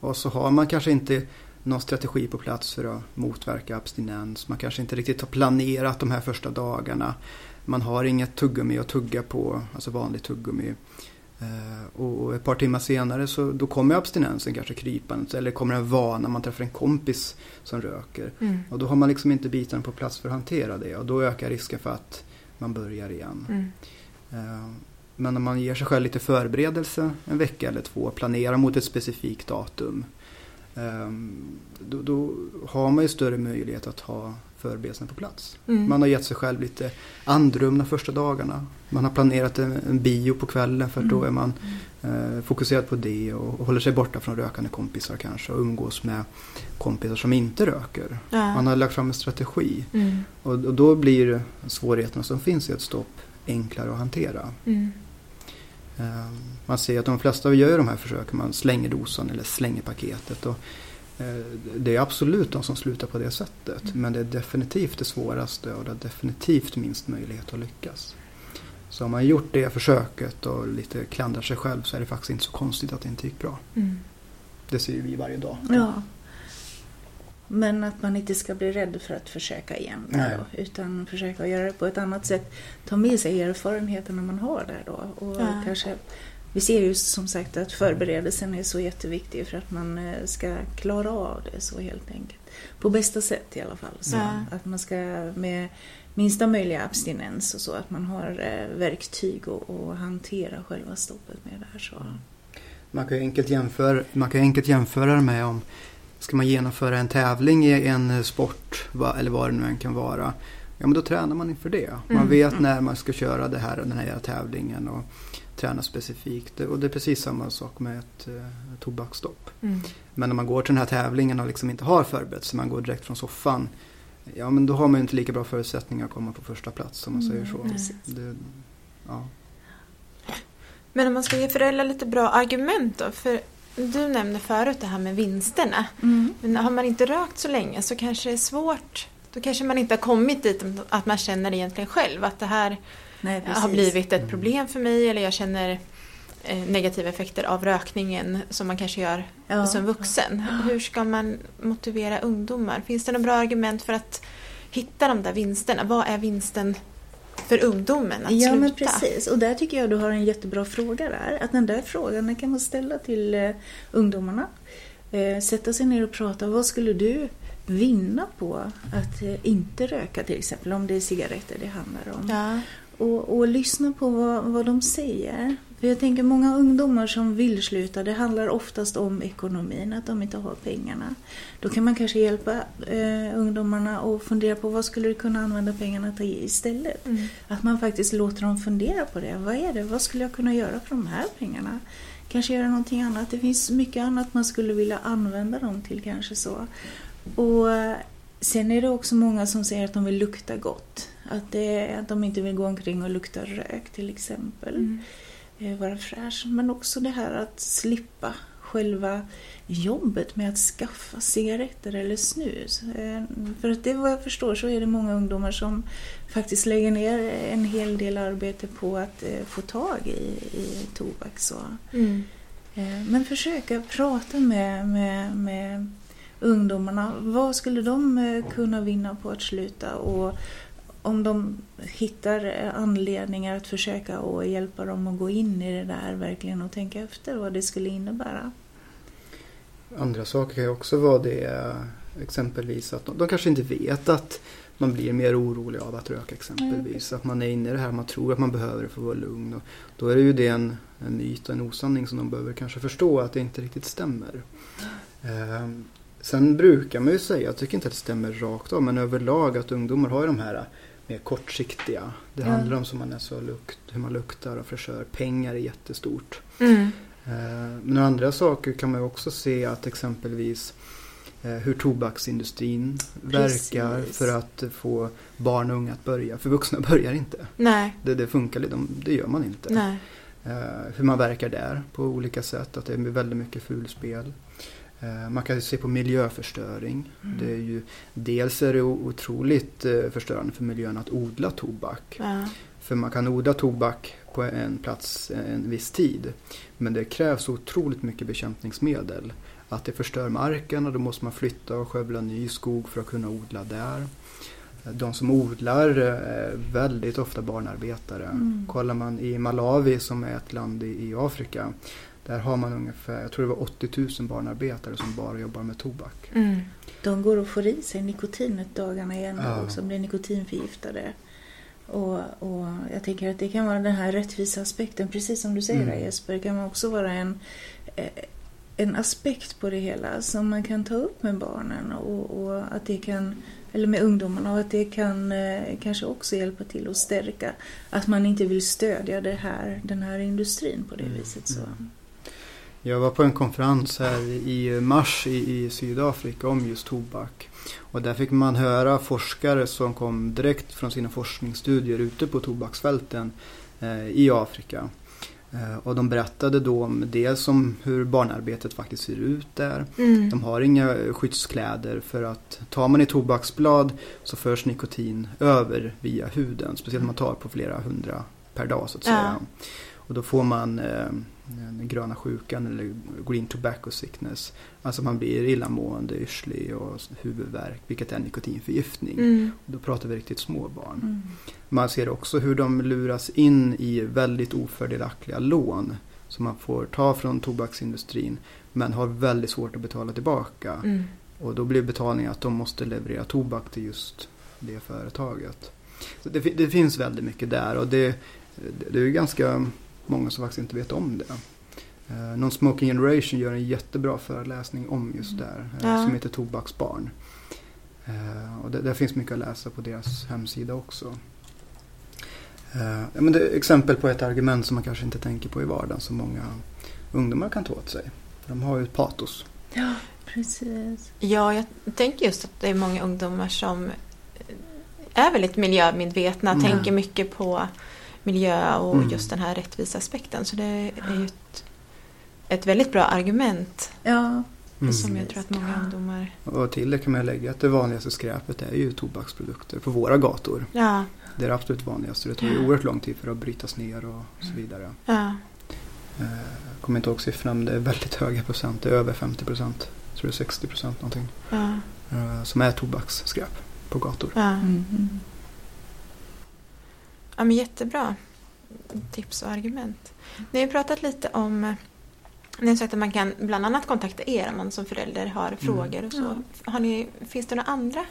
S3: Och så har man kanske inte någon strategi på plats för att motverka abstinens. Man kanske inte riktigt har planerat de här första dagarna. Man har inget tuggummi att tugga på, alltså vanligt tuggummi. Eh, och ett par timmar senare så då kommer abstinensen kanske krypande eller kommer en vana, man träffar en kompis som röker.
S2: Mm.
S3: Och då har man liksom inte bitarna på plats för att hantera det och då ökar risken för att man börjar igen.
S2: Mm.
S3: Eh, Men om man ger sig själv lite förberedelse, en vecka eller två, planerar mot ett specifikt datum. eh, Då, då har man ju större möjlighet att ha förberedelserna på plats.
S2: Mm.
S3: Man har gett sig själv lite andrum de första dagarna. Man har planerat en, en bio på kvällen för då är man eh, fokuserad på det och, och håller sig borta från rökande kompisar kanske och umgås med kompisar som inte röker.
S2: Ja.
S3: Man har lagt fram en strategi
S2: Mm.
S3: och, och då blir svårigheterna som finns i ett stopp enklare att hantera.
S2: Mm.
S3: Eh, Man ser att de flesta gör de här försöken, man slänger dosan eller slänger paketet. Och det är absolut de som slutar på det sättet
S2: Mm.
S3: men det är definitivt det svåraste och det har definitivt minst möjlighet att lyckas. Så har man gjort det försöket och lite klandrar sig själv så är det faktiskt inte så konstigt att det inte gick bra.
S2: Mm.
S3: Det ser ju vi varje dag.
S4: Ja. Men att man inte ska bli rädd för att försöka igen. Då, utan försöka göra det på ett annat sätt. Ta med sig erfarenheterna man har där då. Och
S2: Ja.
S4: kanske, vi ser ju som sagt att förberedelsen är så jätteviktig för att man eh, ska klara av det så helt enkelt. På bästa sätt i alla fall. Så
S2: Ja.
S4: Att man ska med minsta möjliga abstinens och så. Att man har eh, verktyg och, och hantera själva stoppet med det här. Så.
S3: Man kan ju enkelt jämföra, man kan enkelt jämföra det med om ska man genomföra en tävling i en sport va- eller vad det nu än kan vara. Ja men då tränar man inför det. Man
S2: Mm.
S3: vet när man ska köra det här, den här tävlingen och träna specifikt. Och det är precis samma sak med ett eh, tobaksstopp.
S2: Mm.
S3: Men när man går till den här tävlingen och liksom inte har förberett sig, man går direkt från soffan. Ja men då har man ju inte lika bra förutsättningar att komma på första plats om man säger så.
S4: Mm, precis.
S3: Det, ja.
S2: Men om man ska ge föräldrar lite bra argument då? För du nämnde förut det här med vinsterna.
S4: Mm.
S2: Men har man inte rökt så länge så kanske det är svårt. Då kanske man inte har kommit dit att man känner egentligen själv att det här
S4: Nej,
S2: har blivit ett problem för mig eller jag känner eh, negativa effekter av rökningen som man kanske gör
S4: Ja.
S2: som vuxen. Hur ska man motivera ungdomar? Finns det några bra argument för att hitta de där vinsterna? Vad är vinsten för ungdomen att
S4: Ja,
S2: sluta?
S4: men precis. Och där tycker jag du har en jättebra fråga där. Att den där frågan den kan man ställa till eh, ungdomarna. Eh, sätta sig ner och prata. Vad skulle du vinna på att eh, inte röka till exempel? Om det är cigaretter det handlar om.
S2: Ja.
S4: Och, och lyssna på vad, vad de säger. För jag tänker många ungdomar som vill sluta, det handlar oftast om ekonomin, att de inte har pengarna. Då kan man kanske hjälpa eh, ungdomarna och fundera på vad skulle du kunna använda pengarna till istället.
S2: Mm.
S4: Att man faktiskt låter dem fundera på det. Vad är det? Vad skulle jag kunna göra för de här pengarna? Kanske göra någonting annat. Det finns mycket annat man skulle vilja använda dem till kanske så. Och eh, sen är det också många som säger att de vill lukta gott. Att, det, att de inte vill gå omkring och lukta rök till exempel.
S2: Mm.
S4: Eh, Vara fräsch. Men också det här att slippa själva jobbet med att skaffa cigaretter eller snus. Eh, För att det vad jag förstår så är det många ungdomar som faktiskt lägger ner en hel del arbete på att eh, få tag i, i tobak. Så.
S2: Mm.
S4: Eh, Men försöka prata med, med, med ungdomarna. Vad skulle de kunna vinna på att sluta? Och om de hittar eh, anledningar att försöka och hjälpa dem att gå in i det där verkligen och tänka efter vad det skulle innebära.
S3: Andra saker kan ju också vara det exempelvis att de, de kanske inte vet att man blir mer orolig av att röka exempelvis. Att man är inne i det här, man tror att man behöver det för att vara lugn. Och då är det ju det en, en myt och en osanning som de behöver kanske förstå att det inte riktigt stämmer. Ehm, sen brukar man ju säga, jag tycker inte att det stämmer rakt av, men överlag att ungdomar har de här mer kortsiktiga. Det
S4: Ja.
S3: handlar om som man är så lukt, hur man luktar och fräschör. Pengar är jättestort.
S2: Mm.
S3: Eh, Men andra saker kan man också se att exempelvis eh, hur tobaksindustrin
S4: Precis.
S3: verkar för att få barn och unga att börja. För vuxna börjar inte.
S2: Nej,
S3: Det, det funkar, de, det gör man inte.
S2: nej.
S3: Eh, Hur man verkar där på olika sätt. Att det är väldigt mycket fulspel. Eh, Man kan se på miljöförstöring.
S4: Mm.
S3: Det är ju, dels är det otroligt eh, förstörande för miljön att odla tobak.
S2: Ja.
S3: För man kan odla tobak på en plats en viss tid. Men det krävs otroligt mycket bekämpningsmedel. Att det förstör marken och då måste man flytta och skövla ny skog för att kunna odla där. De som odlar är väldigt ofta barnarbetare.
S4: Mm.
S3: Kollar man i Malawi som är ett land i, i Afrika. Där har man ungefär, jag tror det var 80 000 barnarbetare som bara jobbar med tobak.
S2: Mm.
S4: De går och får i sig nikotinet dagarna i ända
S3: Ja.
S4: också, blir nikotinförgiftade. Och, och jag tänker att det kan vara den här rättvisa aspekten, precis som du säger
S3: Mm.
S4: Jesper, det kan också vara en, eh, en aspekt på det hela som man kan ta upp med barnen och, och att det kan, eller med ungdomarna och att det kan eh, kanske också hjälpa till att stärka att man inte vill stödja det här, den här industrin på det
S3: Mm.
S4: viset. Så.
S3: Mm. Jag var på en konferens här i mars i, i Sydafrika om just tobak. Och där fick man höra forskare som kom direkt från sina forskningsstudier ute på tobaksfälten eh, i Afrika. Eh, och de berättade då om dels om hur barnarbetet faktiskt ser ut där.
S2: Mm.
S3: De har inga skyddskläder för att tar man i tobaksblad så förs nikotin över via huden. Speciellt om man tar på flera hundra per dag så att säga. Och då får man eh, den gröna sjukan eller green tobacco sickness. Alltså man blir illamående, yrslig och huvudvärk vilket är nikotinförgiftning.
S2: Mm.
S3: Då pratar vi riktigt små barn.
S4: Mm.
S3: Man ser också hur de luras in i väldigt ofördelaktiga lån som man får ta från tobaksindustrin men har väldigt svårt att betala tillbaka.
S2: Mm.
S3: Och då blir betalningen att de måste leverera tobak till just det företaget. Så det, det finns väldigt mycket där och det, det är ju ganska många som faktiskt inte vet om det. Eh, Non-Smoking Generation gör en jättebra föreläsning om just det här eh,
S2: Ja.
S3: som heter Tobaksbarn. Eh, och det, där finns mycket att läsa på deras hemsida också. Eh, ja, men det är exempel på ett argument som man kanske inte tänker på i vardagen som många ungdomar kan ta åt sig. De har ju ett patos.
S4: Ja, precis.
S2: Ja, jag tänker just att det är många ungdomar som är väldigt miljömedvetna,
S3: Mm.
S2: tänker mycket på miljö och
S3: Mm.
S2: just den här rättvisa aspekten. Så det är ju ett, ett väldigt bra argument
S4: Ja,
S3: Mm.
S2: som jag tror att många ungdomar...
S3: Och till det kan man lägga att det vanligaste skräpet är ju tobaksprodukter på våra gator.
S2: Ja,
S3: Det är det absolut vanligaste. Det tar ju
S2: Ja.
S3: oerhört lång tid för att brytas ner och så vidare.
S2: ja,
S3: Eh, Jag kommer inte ihåg siffrorna men det är väldigt höga procent. Det är över 50 procent. Jag tror det är 60 procent någonting.
S2: ja,
S3: eh, Som är tobaksskräp på gator.
S2: ja.
S4: Mm.
S2: Ja men jättebra tips och argument. Ni har pratat lite om... Ni har sagt att man kan bland annat kontakta er om man som förälder har frågor och så. Har ni, finns det några andra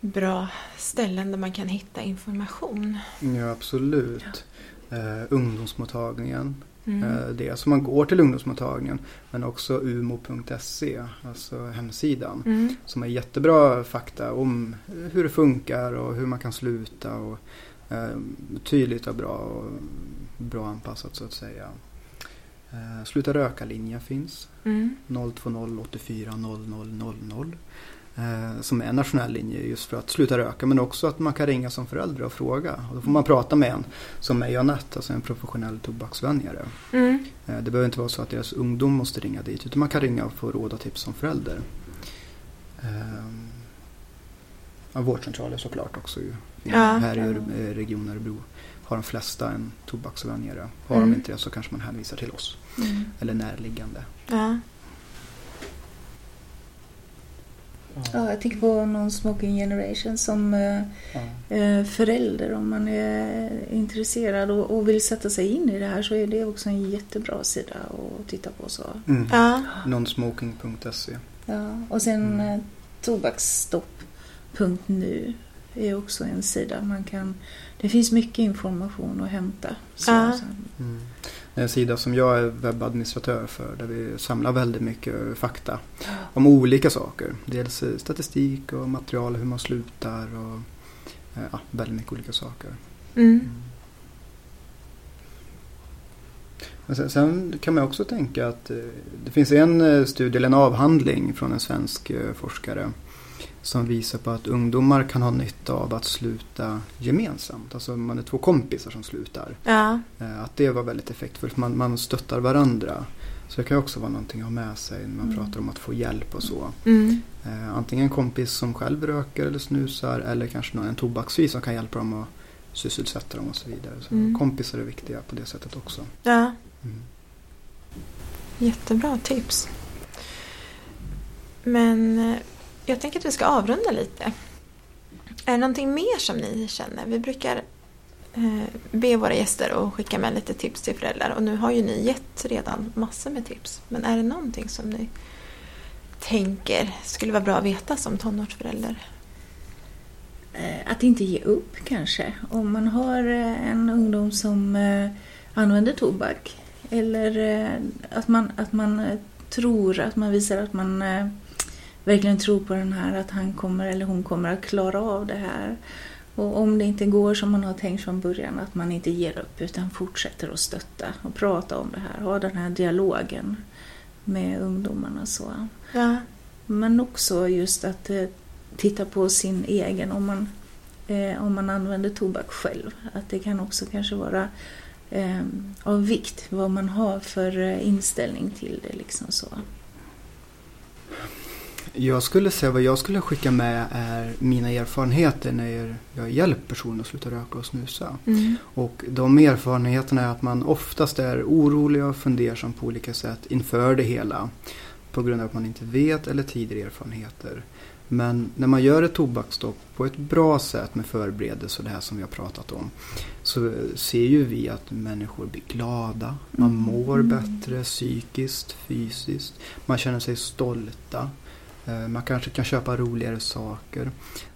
S2: bra ställen där man kan hitta information?
S3: Ja absolut. Eh, ungdomsmottagningen.
S2: Mm.
S3: Eh, det så man går till ungdomsmottagningen. Men också umo.se, alltså hemsidan.
S2: Mm.
S3: Som är jättebra fakta om hur det funkar och hur man kan sluta. Och, eh, tydligt och bra och bra anpassat så att säga. Eh, Sluta röka-linjen finns.
S2: Mm.
S3: 020 84 00 00. Eh, som är en nationell linje just för att sluta röka men också att man kan ringa som förälder och fråga. Och då får man prata med en som är Janette, alltså en professionell tobaksvänjare.
S2: Mm.
S3: Eh, Det behöver inte vara så att deras ungdom måste ringa dit utan man kan ringa och få råd och tips som förälder. Ehm, Ja, vårdcentraler såklart också ju.
S2: Ja.
S3: Här i eh, Region Örebro har de flesta en tobaksvänjare. Har
S2: Mm.
S3: de inte det så kanske man hänvisar till oss
S4: Mm.
S3: eller närliggande.
S2: Ja.
S4: Ja, jag tänker på någon Smoking Generation som eh,
S3: Ja.
S4: eh, förälder om man är intresserad och, vill sätta sig in i det här så är det också en jättebra sida att titta på. Så.
S3: Mm.
S2: Ja.
S3: Nonsmoking.se.
S4: Ja, och sen
S3: Mm.
S4: eh, tobaksstopp.nu är också en sida man kan det finns mycket information att hämta. Så,
S2: Ja.
S4: så.
S3: Mm. En sida som jag är webbadministratör för där vi samlar väldigt mycket fakta om olika saker. Dels statistik och material, hur man slutar och eh, ja, väldigt mycket olika saker.
S2: Mm.
S3: Men sen, sen kan man också tänka att eh, det finns en eh, studie, eller en avhandling från en svensk forskare som visar på att ungdomar kan ha nytta av att sluta gemensamt. Alltså man är två kompisar som slutar.
S2: Ja.
S3: Eh, Att det var väldigt effektfullt. Man, man stöttar varandra. Så det kan också vara någonting att ha med sig när man
S4: Mm.
S3: pratar om att få hjälp och så.
S2: Mm.
S3: Eh, antingen en kompis som själv röker eller snusar eller kanske någon, en tobaksfri som kan hjälpa dem och sysselsätta dem och så vidare. Så
S2: Mm.
S3: Kompisar är viktiga på det sättet också.
S2: ja.
S3: Mm.
S2: Jättebra tips. Men eh, jag tänker att vi ska avrunda lite. Är det någonting mer som ni känner? Vi brukar eh, be våra gäster att skicka med lite tips till föräldrar och nu har ju ni gett redan massor med tips. Men är det någonting som ni tänker skulle vara bra att veta som tonårsförälder?
S4: Eh, att inte ge upp kanske. Om man har eh, en ungdom som eh, använder tobak eller att man, att man tror, att man visar att man verkligen tror på den här, att han kommer eller hon kommer att klara av det här. Och om det inte går som man har tänkt från början, att man inte ger upp utan fortsätter att stötta och prata om det här, ha den här dialogen med ungdomarna. Så.
S2: Ja.
S4: Men också just att eh, titta på sin egen, om man, eh, om man använder tobak själv. Att det kan också kanske vara eh, av vikt vad man har för eh, inställning till det. Liksom så.
S3: Jag skulle säga vad jag skulle skicka med är mina erfarenheter när jag hjälper personer att sluta röka och snusa.
S2: Mm.
S3: Och de erfarenheterna är att man oftast är orolig och fundersam på olika sätt inför det hela. På grund av att man inte vet eller tidigare erfarenheter. Men när man gör ett tobaksstopp på ett bra sätt med förberedelse och det här som vi har pratat om. Så ser ju vi att människor blir glada. Man
S4: Mm.
S3: mår
S4: Mm.
S3: bättre psykiskt, fysiskt. Man känner sig stolta. Eh, Man kanske kan köpa roligare saker.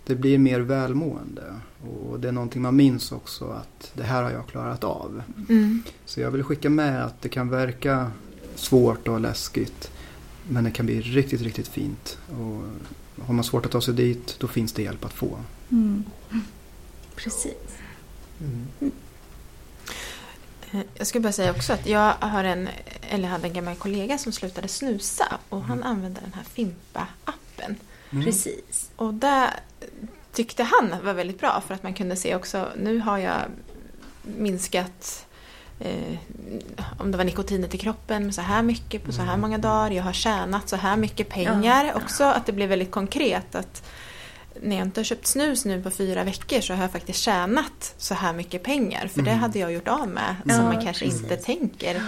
S3: Det blir mer välmående. Och det är någonting man minns också att det här har jag klarat av.
S2: Mm.
S3: Så jag vill skicka med att det kan verka svårt och läskigt. Men det kan bli riktigt, riktigt fint. Och har man svårt att ta sig dit, då finns det hjälp att få.
S4: Mm. Precis.
S2: Eh, Jag skulle bara säga också att jag har en, eller hade en gammal kollega som slutade snusa och han använde den här Fimpa-appen.
S3: Mm.
S4: Precis.
S2: Och det tyckte han var väldigt bra för att man kunde se också, nu har jag minskat eh, om det var nikotinet i kroppen med så här mycket på så här många dagar. Jag har tjänat så här mycket pengar
S4: Ja.
S2: också. Att det blev väldigt konkret. att När jag inte har köpt snus nu på fyra veckor så har jag faktiskt tjänat så här mycket pengar. För det
S3: Mm.
S2: hade jag gjort av med.
S4: Ja,
S2: som man kanske
S4: precis.
S2: inte tänker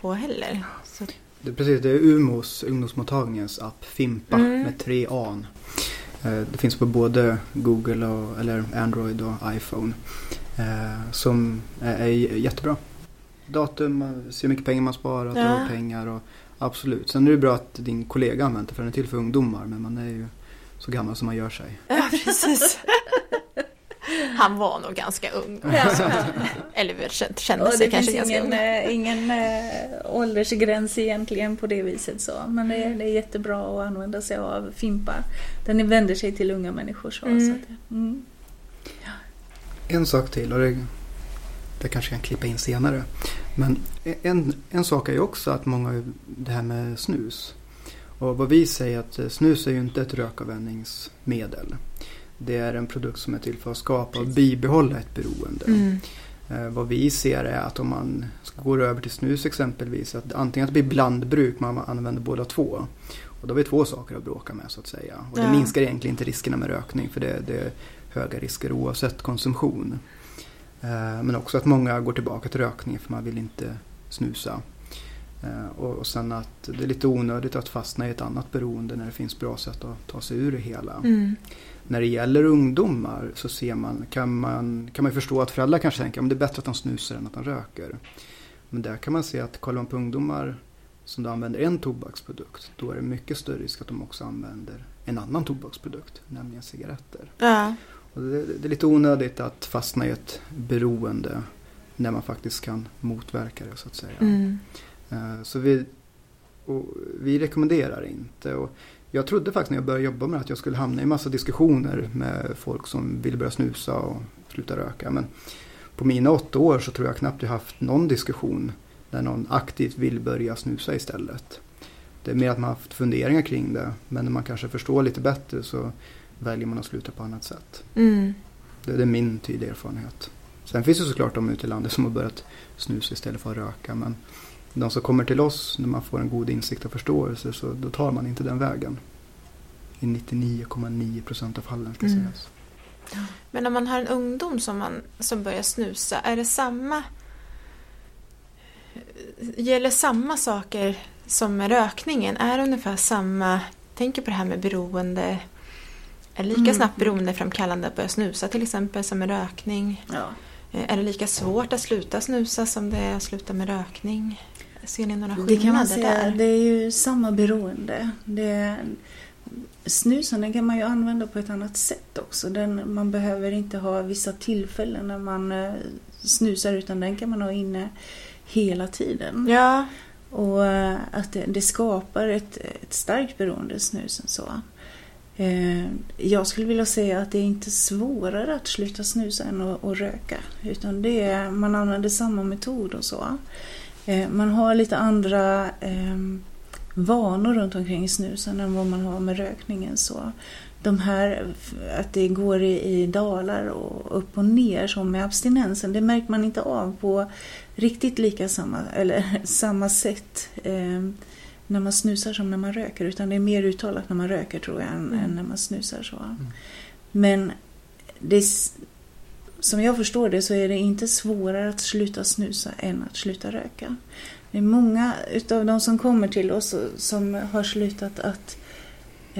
S2: på heller. Så,
S3: Det, precis, det är Umos, ungdomsmottagningens app Fimpa
S2: Mm.
S3: med tre an. Eh, Det finns på både Google och, eller Android och iPhone. eh, Som är, jättebra. Datum, man ser hur mycket pengar man sparat
S2: Ja.
S3: och pengar. Och, absolut. Sen är det bra att din kollega använder det för den är till för ungdomar. Men man är ju så gammal som man gör sig.
S2: ja, precis. Han var nog ganska ung.
S4: Ja.
S2: Eller kände
S4: Och
S2: sig
S4: det
S2: kanske
S4: finns
S2: ganska
S4: ingen,
S2: ung.
S4: eh, ingen eh, åldersgräns egentligen på det viset. så. Men det är, det är jättebra att använda sig av Fimpa. Den vänder sig till unga människor. Så,
S2: Mm.
S4: så att, mm.
S3: En sak till och det, det kanske kan klippa in senare. Men en, en sak är ju också att många, det här med snus. Och vad vi säger att eh, snus är ju inte ett rökavvänjningsmedel. Det är en produkt som är till för att skapa och bibehålla ett beroende.
S2: Mm.
S3: Eh, vad vi ser är att om man går över till snus exempelvis, att antingen att det blir blandbruk, man använder båda två. Och då har vi två saker att bråka med så att säga. Och det
S2: Ja.
S3: minskar egentligen inte riskerna med rökning för det, det är höga risker oavsett konsumtion. Eh, men också att många går tillbaka till rökning för man vill inte snusa. Eh, och, och sen att det är lite onödigt att fastna i ett annat beroende när det finns bra sätt att ta sig ur det hela.
S2: Mm.
S3: När det gäller ungdomar så ser man, kan, man, kan man förstå att föräldrar kanske tänker att det är bättre att de snusar än att de röker. Men där kan man se att kollar man på ungdomar som då använder en tobaksprodukt då är det mycket större risk att de också använder en annan tobaksprodukt, nämligen cigaretter.
S2: Ja.
S3: Och det, det är lite onödigt att fastna i ett beroende när man faktiskt kan motverka det så att säga.
S2: Mm.
S3: Eh, Så vi, vi rekommenderar inte. Och jag trodde faktiskt när jag började jobba med att jag skulle hamna i massa diskussioner med folk som vill börja snusa och sluta röka. Men på mina åtta år så tror jag knappt jag haft någon diskussion där någon aktivt vill börja snusa istället. Det är mer att man har haft funderingar kring det. Men när man kanske förstår lite bättre så väljer man att sluta på annat sätt.
S2: Mm.
S3: Det, det är min tydliga erfarenhet. Sen finns det såklart de ute i landet som har börjat snusa istället för att röka. Men de som kommer till oss när man får en god insikt och förståelse så då tar man inte den vägen. I 99,9 procent av fallen ska
S2: Mm.
S3: sägas.
S2: Men om man har en ungdom som, man, som börjar snusa, är det samma... Gäller samma saker som med rökningen? Är det ungefär samma... Tänker på det här med beroende. Är det lika
S4: Mm.
S2: snabbt beroendeframkallande att börja snusa till exempel som med rökning?
S4: Ja.
S2: Eh, Är det lika svårt att sluta snusa som det är att sluta med rökning? Ser ni några
S4: Det
S2: skillnader
S4: kan man säga,
S2: där?
S4: det är ju samma beroende. Det, snusen kan man ju använda på ett annat sätt också. Den, man behöver inte ha vissa tillfällen när man eh, snusar utan den kan man ha inne hela tiden.
S2: Ja,
S4: Och eh, att det, det skapar ett, ett starkt beroende, snusen. så. Eh, Jag skulle vilja säga att det är inte svårare att sluta snusa än att, att röka. Utan det är, man använder samma metod och så. Eh, Man har lite andra eh, vanor runt omkring snusen än vad man har med rökningen. Så. De här, att det går i, i dalar och upp och ner som med abstinensen, det märker man inte av på riktigt lika samma, eller samma sätt eh, när man snusar som när man röker. Utan det är mer uttalat när man röker tror jag än,
S2: Mm.
S4: än när man snusar. så. Men det, som jag förstår det så är det inte svårare att sluta snusa än att sluta röka. Det är många utav de som kommer till oss som har slutat att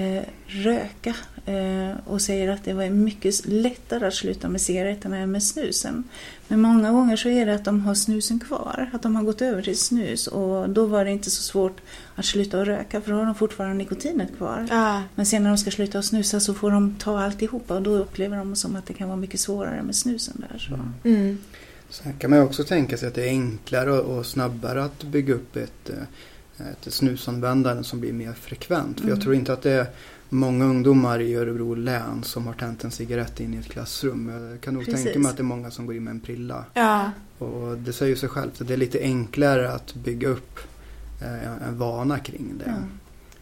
S4: eh, röka eh, och säger att det var mycket lättare att sluta med cigaretterna än med snusen. Men många gånger så är det att de har snusen kvar, att de har gått över till snus och då var det inte så svårt att sluta att röka för då har de fortfarande nikotinet kvar.
S2: ja,
S4: Men sen när de ska sluta att snusa så får de ta alltihopa och då upplever de som att det kan vara mycket svårare med snusen där. Så.
S3: Mm.
S2: mm.
S3: Sen kan man också tänka sig att det är enklare och, och snabbare att bygga upp ett, ett snusanvändande som blir mer frekvent. För jag
S4: Mm.
S3: tror inte att det är många ungdomar i Örebro län som har tänt en cigarett in i ett klassrum. Jag kan nog
S4: Precis.
S3: tänka mig att det är många som går in med en prilla.
S2: ja,
S3: Och det säger sig självt att det är lite enklare att bygga upp eh, en- vana kring det.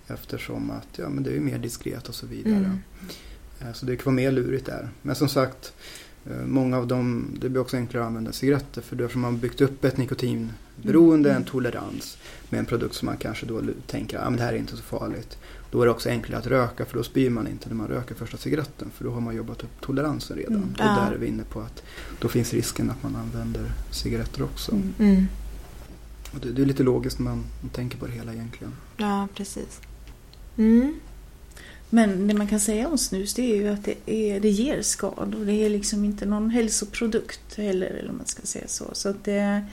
S4: Ja.
S3: Eftersom att ja, men det är mer diskret och så vidare.
S2: mm.
S3: Eh, Så det kan vara mer lurigt där. Men som sagt, många av dem, det blir också enklare att använda cigaretter för då har man byggt upp ett nikotinberoende,
S4: Mm.
S3: en tolerans med en produkt som man kanske då tänker att ah, men det här är inte så farligt. Då är det också enklare att röka för då spyr man inte när man röker första cigaretten för då har man jobbat upp toleransen redan.
S4: Mm.
S3: Och där är vi inne på att då finns risken att man använder cigaretter också.
S4: Mm.
S2: Mm.
S3: Och det, det är lite logiskt när man tänker på det hela egentligen.
S2: ja precis. Mm.
S4: Men det man kan säga om snus det är ju att det, är, det ger skador. Det är liksom inte någon hälsoprodukt heller, eller om man ska säga så. Så att det,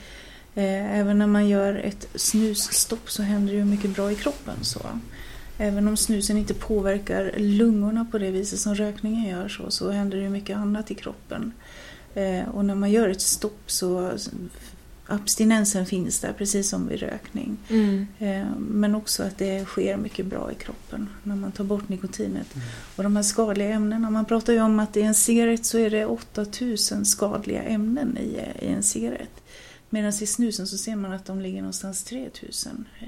S4: eh, även när man gör ett snusstopp så händer det ju mycket bra i kroppen. Så. Även om snusen inte påverkar lungorna på det viset som rökningen gör så, så händer det ju mycket annat i kroppen. Eh, och när man gör ett stopp så abstinensen finns där precis som vid rökning.
S2: Mm.
S4: Eh, Men också att det sker mycket bra i kroppen när man tar bort nikotinet. Och de här skadliga ämnena, man pratar ju om att i en cigarett så är det 8000 skadliga ämnen i, i en cigarett. Medan i snusen så ser man att de ligger någonstans 3000 eh,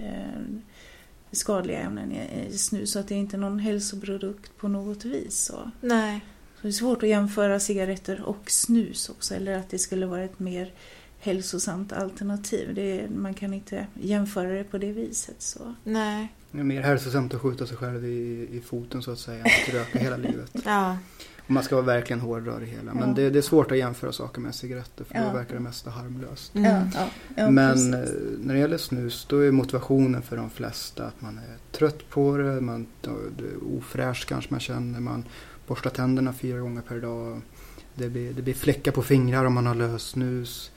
S4: skadliga ämnen i, i snus. Så att det är inte någon hälsoprodukt på något vis. Så.
S2: Nej.
S4: Så det är svårt att jämföra cigaretter och snus också. Eller att det skulle vara ett mer hälsosamt alternativ. Det är, man kan inte jämföra det på det viset. Så.
S2: Nej.
S3: Det är mer hälsosamt att skjuta sig själv i, i foten så att säga än att röka hela livet.
S2: Ja.
S3: Om man ska vara verkligen hårdra det hela. Men
S4: Ja.
S3: det, det är svårt att jämföra saker med cigaretter för
S4: Ja.
S3: då verkar det mesta harmlöst.
S2: Mm.
S4: ja, ja,
S3: Men
S4: precis.
S3: eh, när det gäller snus då är motivationen för de flesta att man är trött på det, man det är ofräscht kanske man känner, man borstar tänderna fyra gånger per dag. Det blir, det blir fläckar på fingrar om man har lös snus.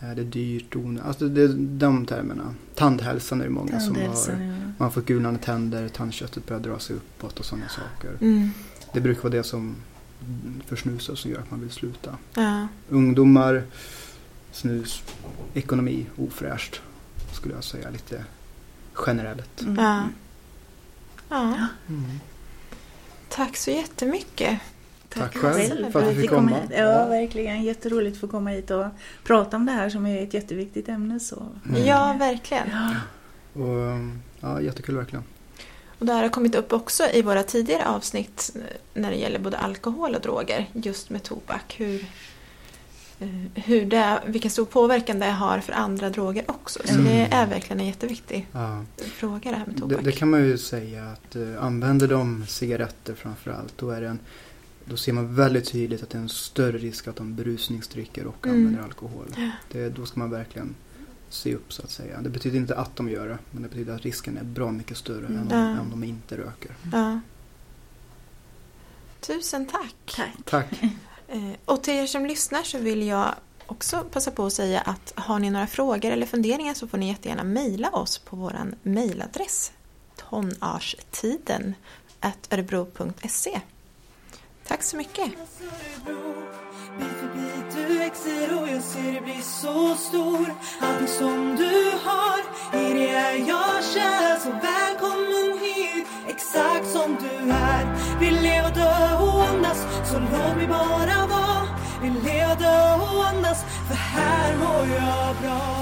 S3: Eh, Det är dyrt, onödigt. Alltså det är de termerna. Tandhälsan är det många som har.
S4: Ja.
S3: Man får gulnande tänder, tandköttet börjar dra sig uppåt och sådana saker.
S2: Mm.
S3: Det brukar vara det som försnusar som gör att man vill sluta.
S2: Ja.
S3: Ungdomar, snus, ekonomi, ofräscht skulle jag säga lite generellt.
S4: Mm.
S2: Ja. ja.
S3: Mm.
S2: Tack så jättemycket.
S3: Tack själv för att du fick
S4: komma
S3: komma.
S4: hit. Ja, verkligen. Jätteroligt att få komma hit och prata om det här som är ett jätteviktigt ämne. Så.
S3: Mm.
S2: Ja, verkligen.
S4: Ja.
S3: Och, ja, jättekul verkligen.
S2: Och det här har kommit upp också i våra tidigare avsnitt när det gäller både alkohol och droger, just med tobak. Hur, eh, hur det, vilken stor påverkan det har för andra droger också. Så
S3: Mm.
S2: det är verkligen en jätteviktig
S3: Ja.
S2: fråga det här med
S3: Det,
S2: tobak.
S3: det kan man ju säga att uh, använder de cigaretter framförallt då är det en då ser man väldigt tydligt att det är en större risk att de berusningsdrycker och
S2: Mm.
S3: använder alkohol.
S2: Ja.
S3: Det, då ska man verkligen se upp så att säga. Det betyder inte att de gör det, men det betyder att risken är bra mycket större
S4: Mm.
S3: än,
S2: Ja.
S3: om, än om de inte röker.
S2: Ja. Tusen tack.
S4: Tack.
S3: Tack.
S2: Eh, Och till er som lyssnar så vill jag också passa på att säga att har ni några frågor eller funderingar så får ni jättegärna mejla oss på vår mejladress tonarstiden örebro.se. Tack så mycket.
S1: Du växer och jag ser dig bli så stor Allting som du har, i det är. Jag kär Så välkommen hit, exakt som du är Vill leva, dö och andas, så låt mig bara vara. Vill leva, dö och andas, för här mår jag bra.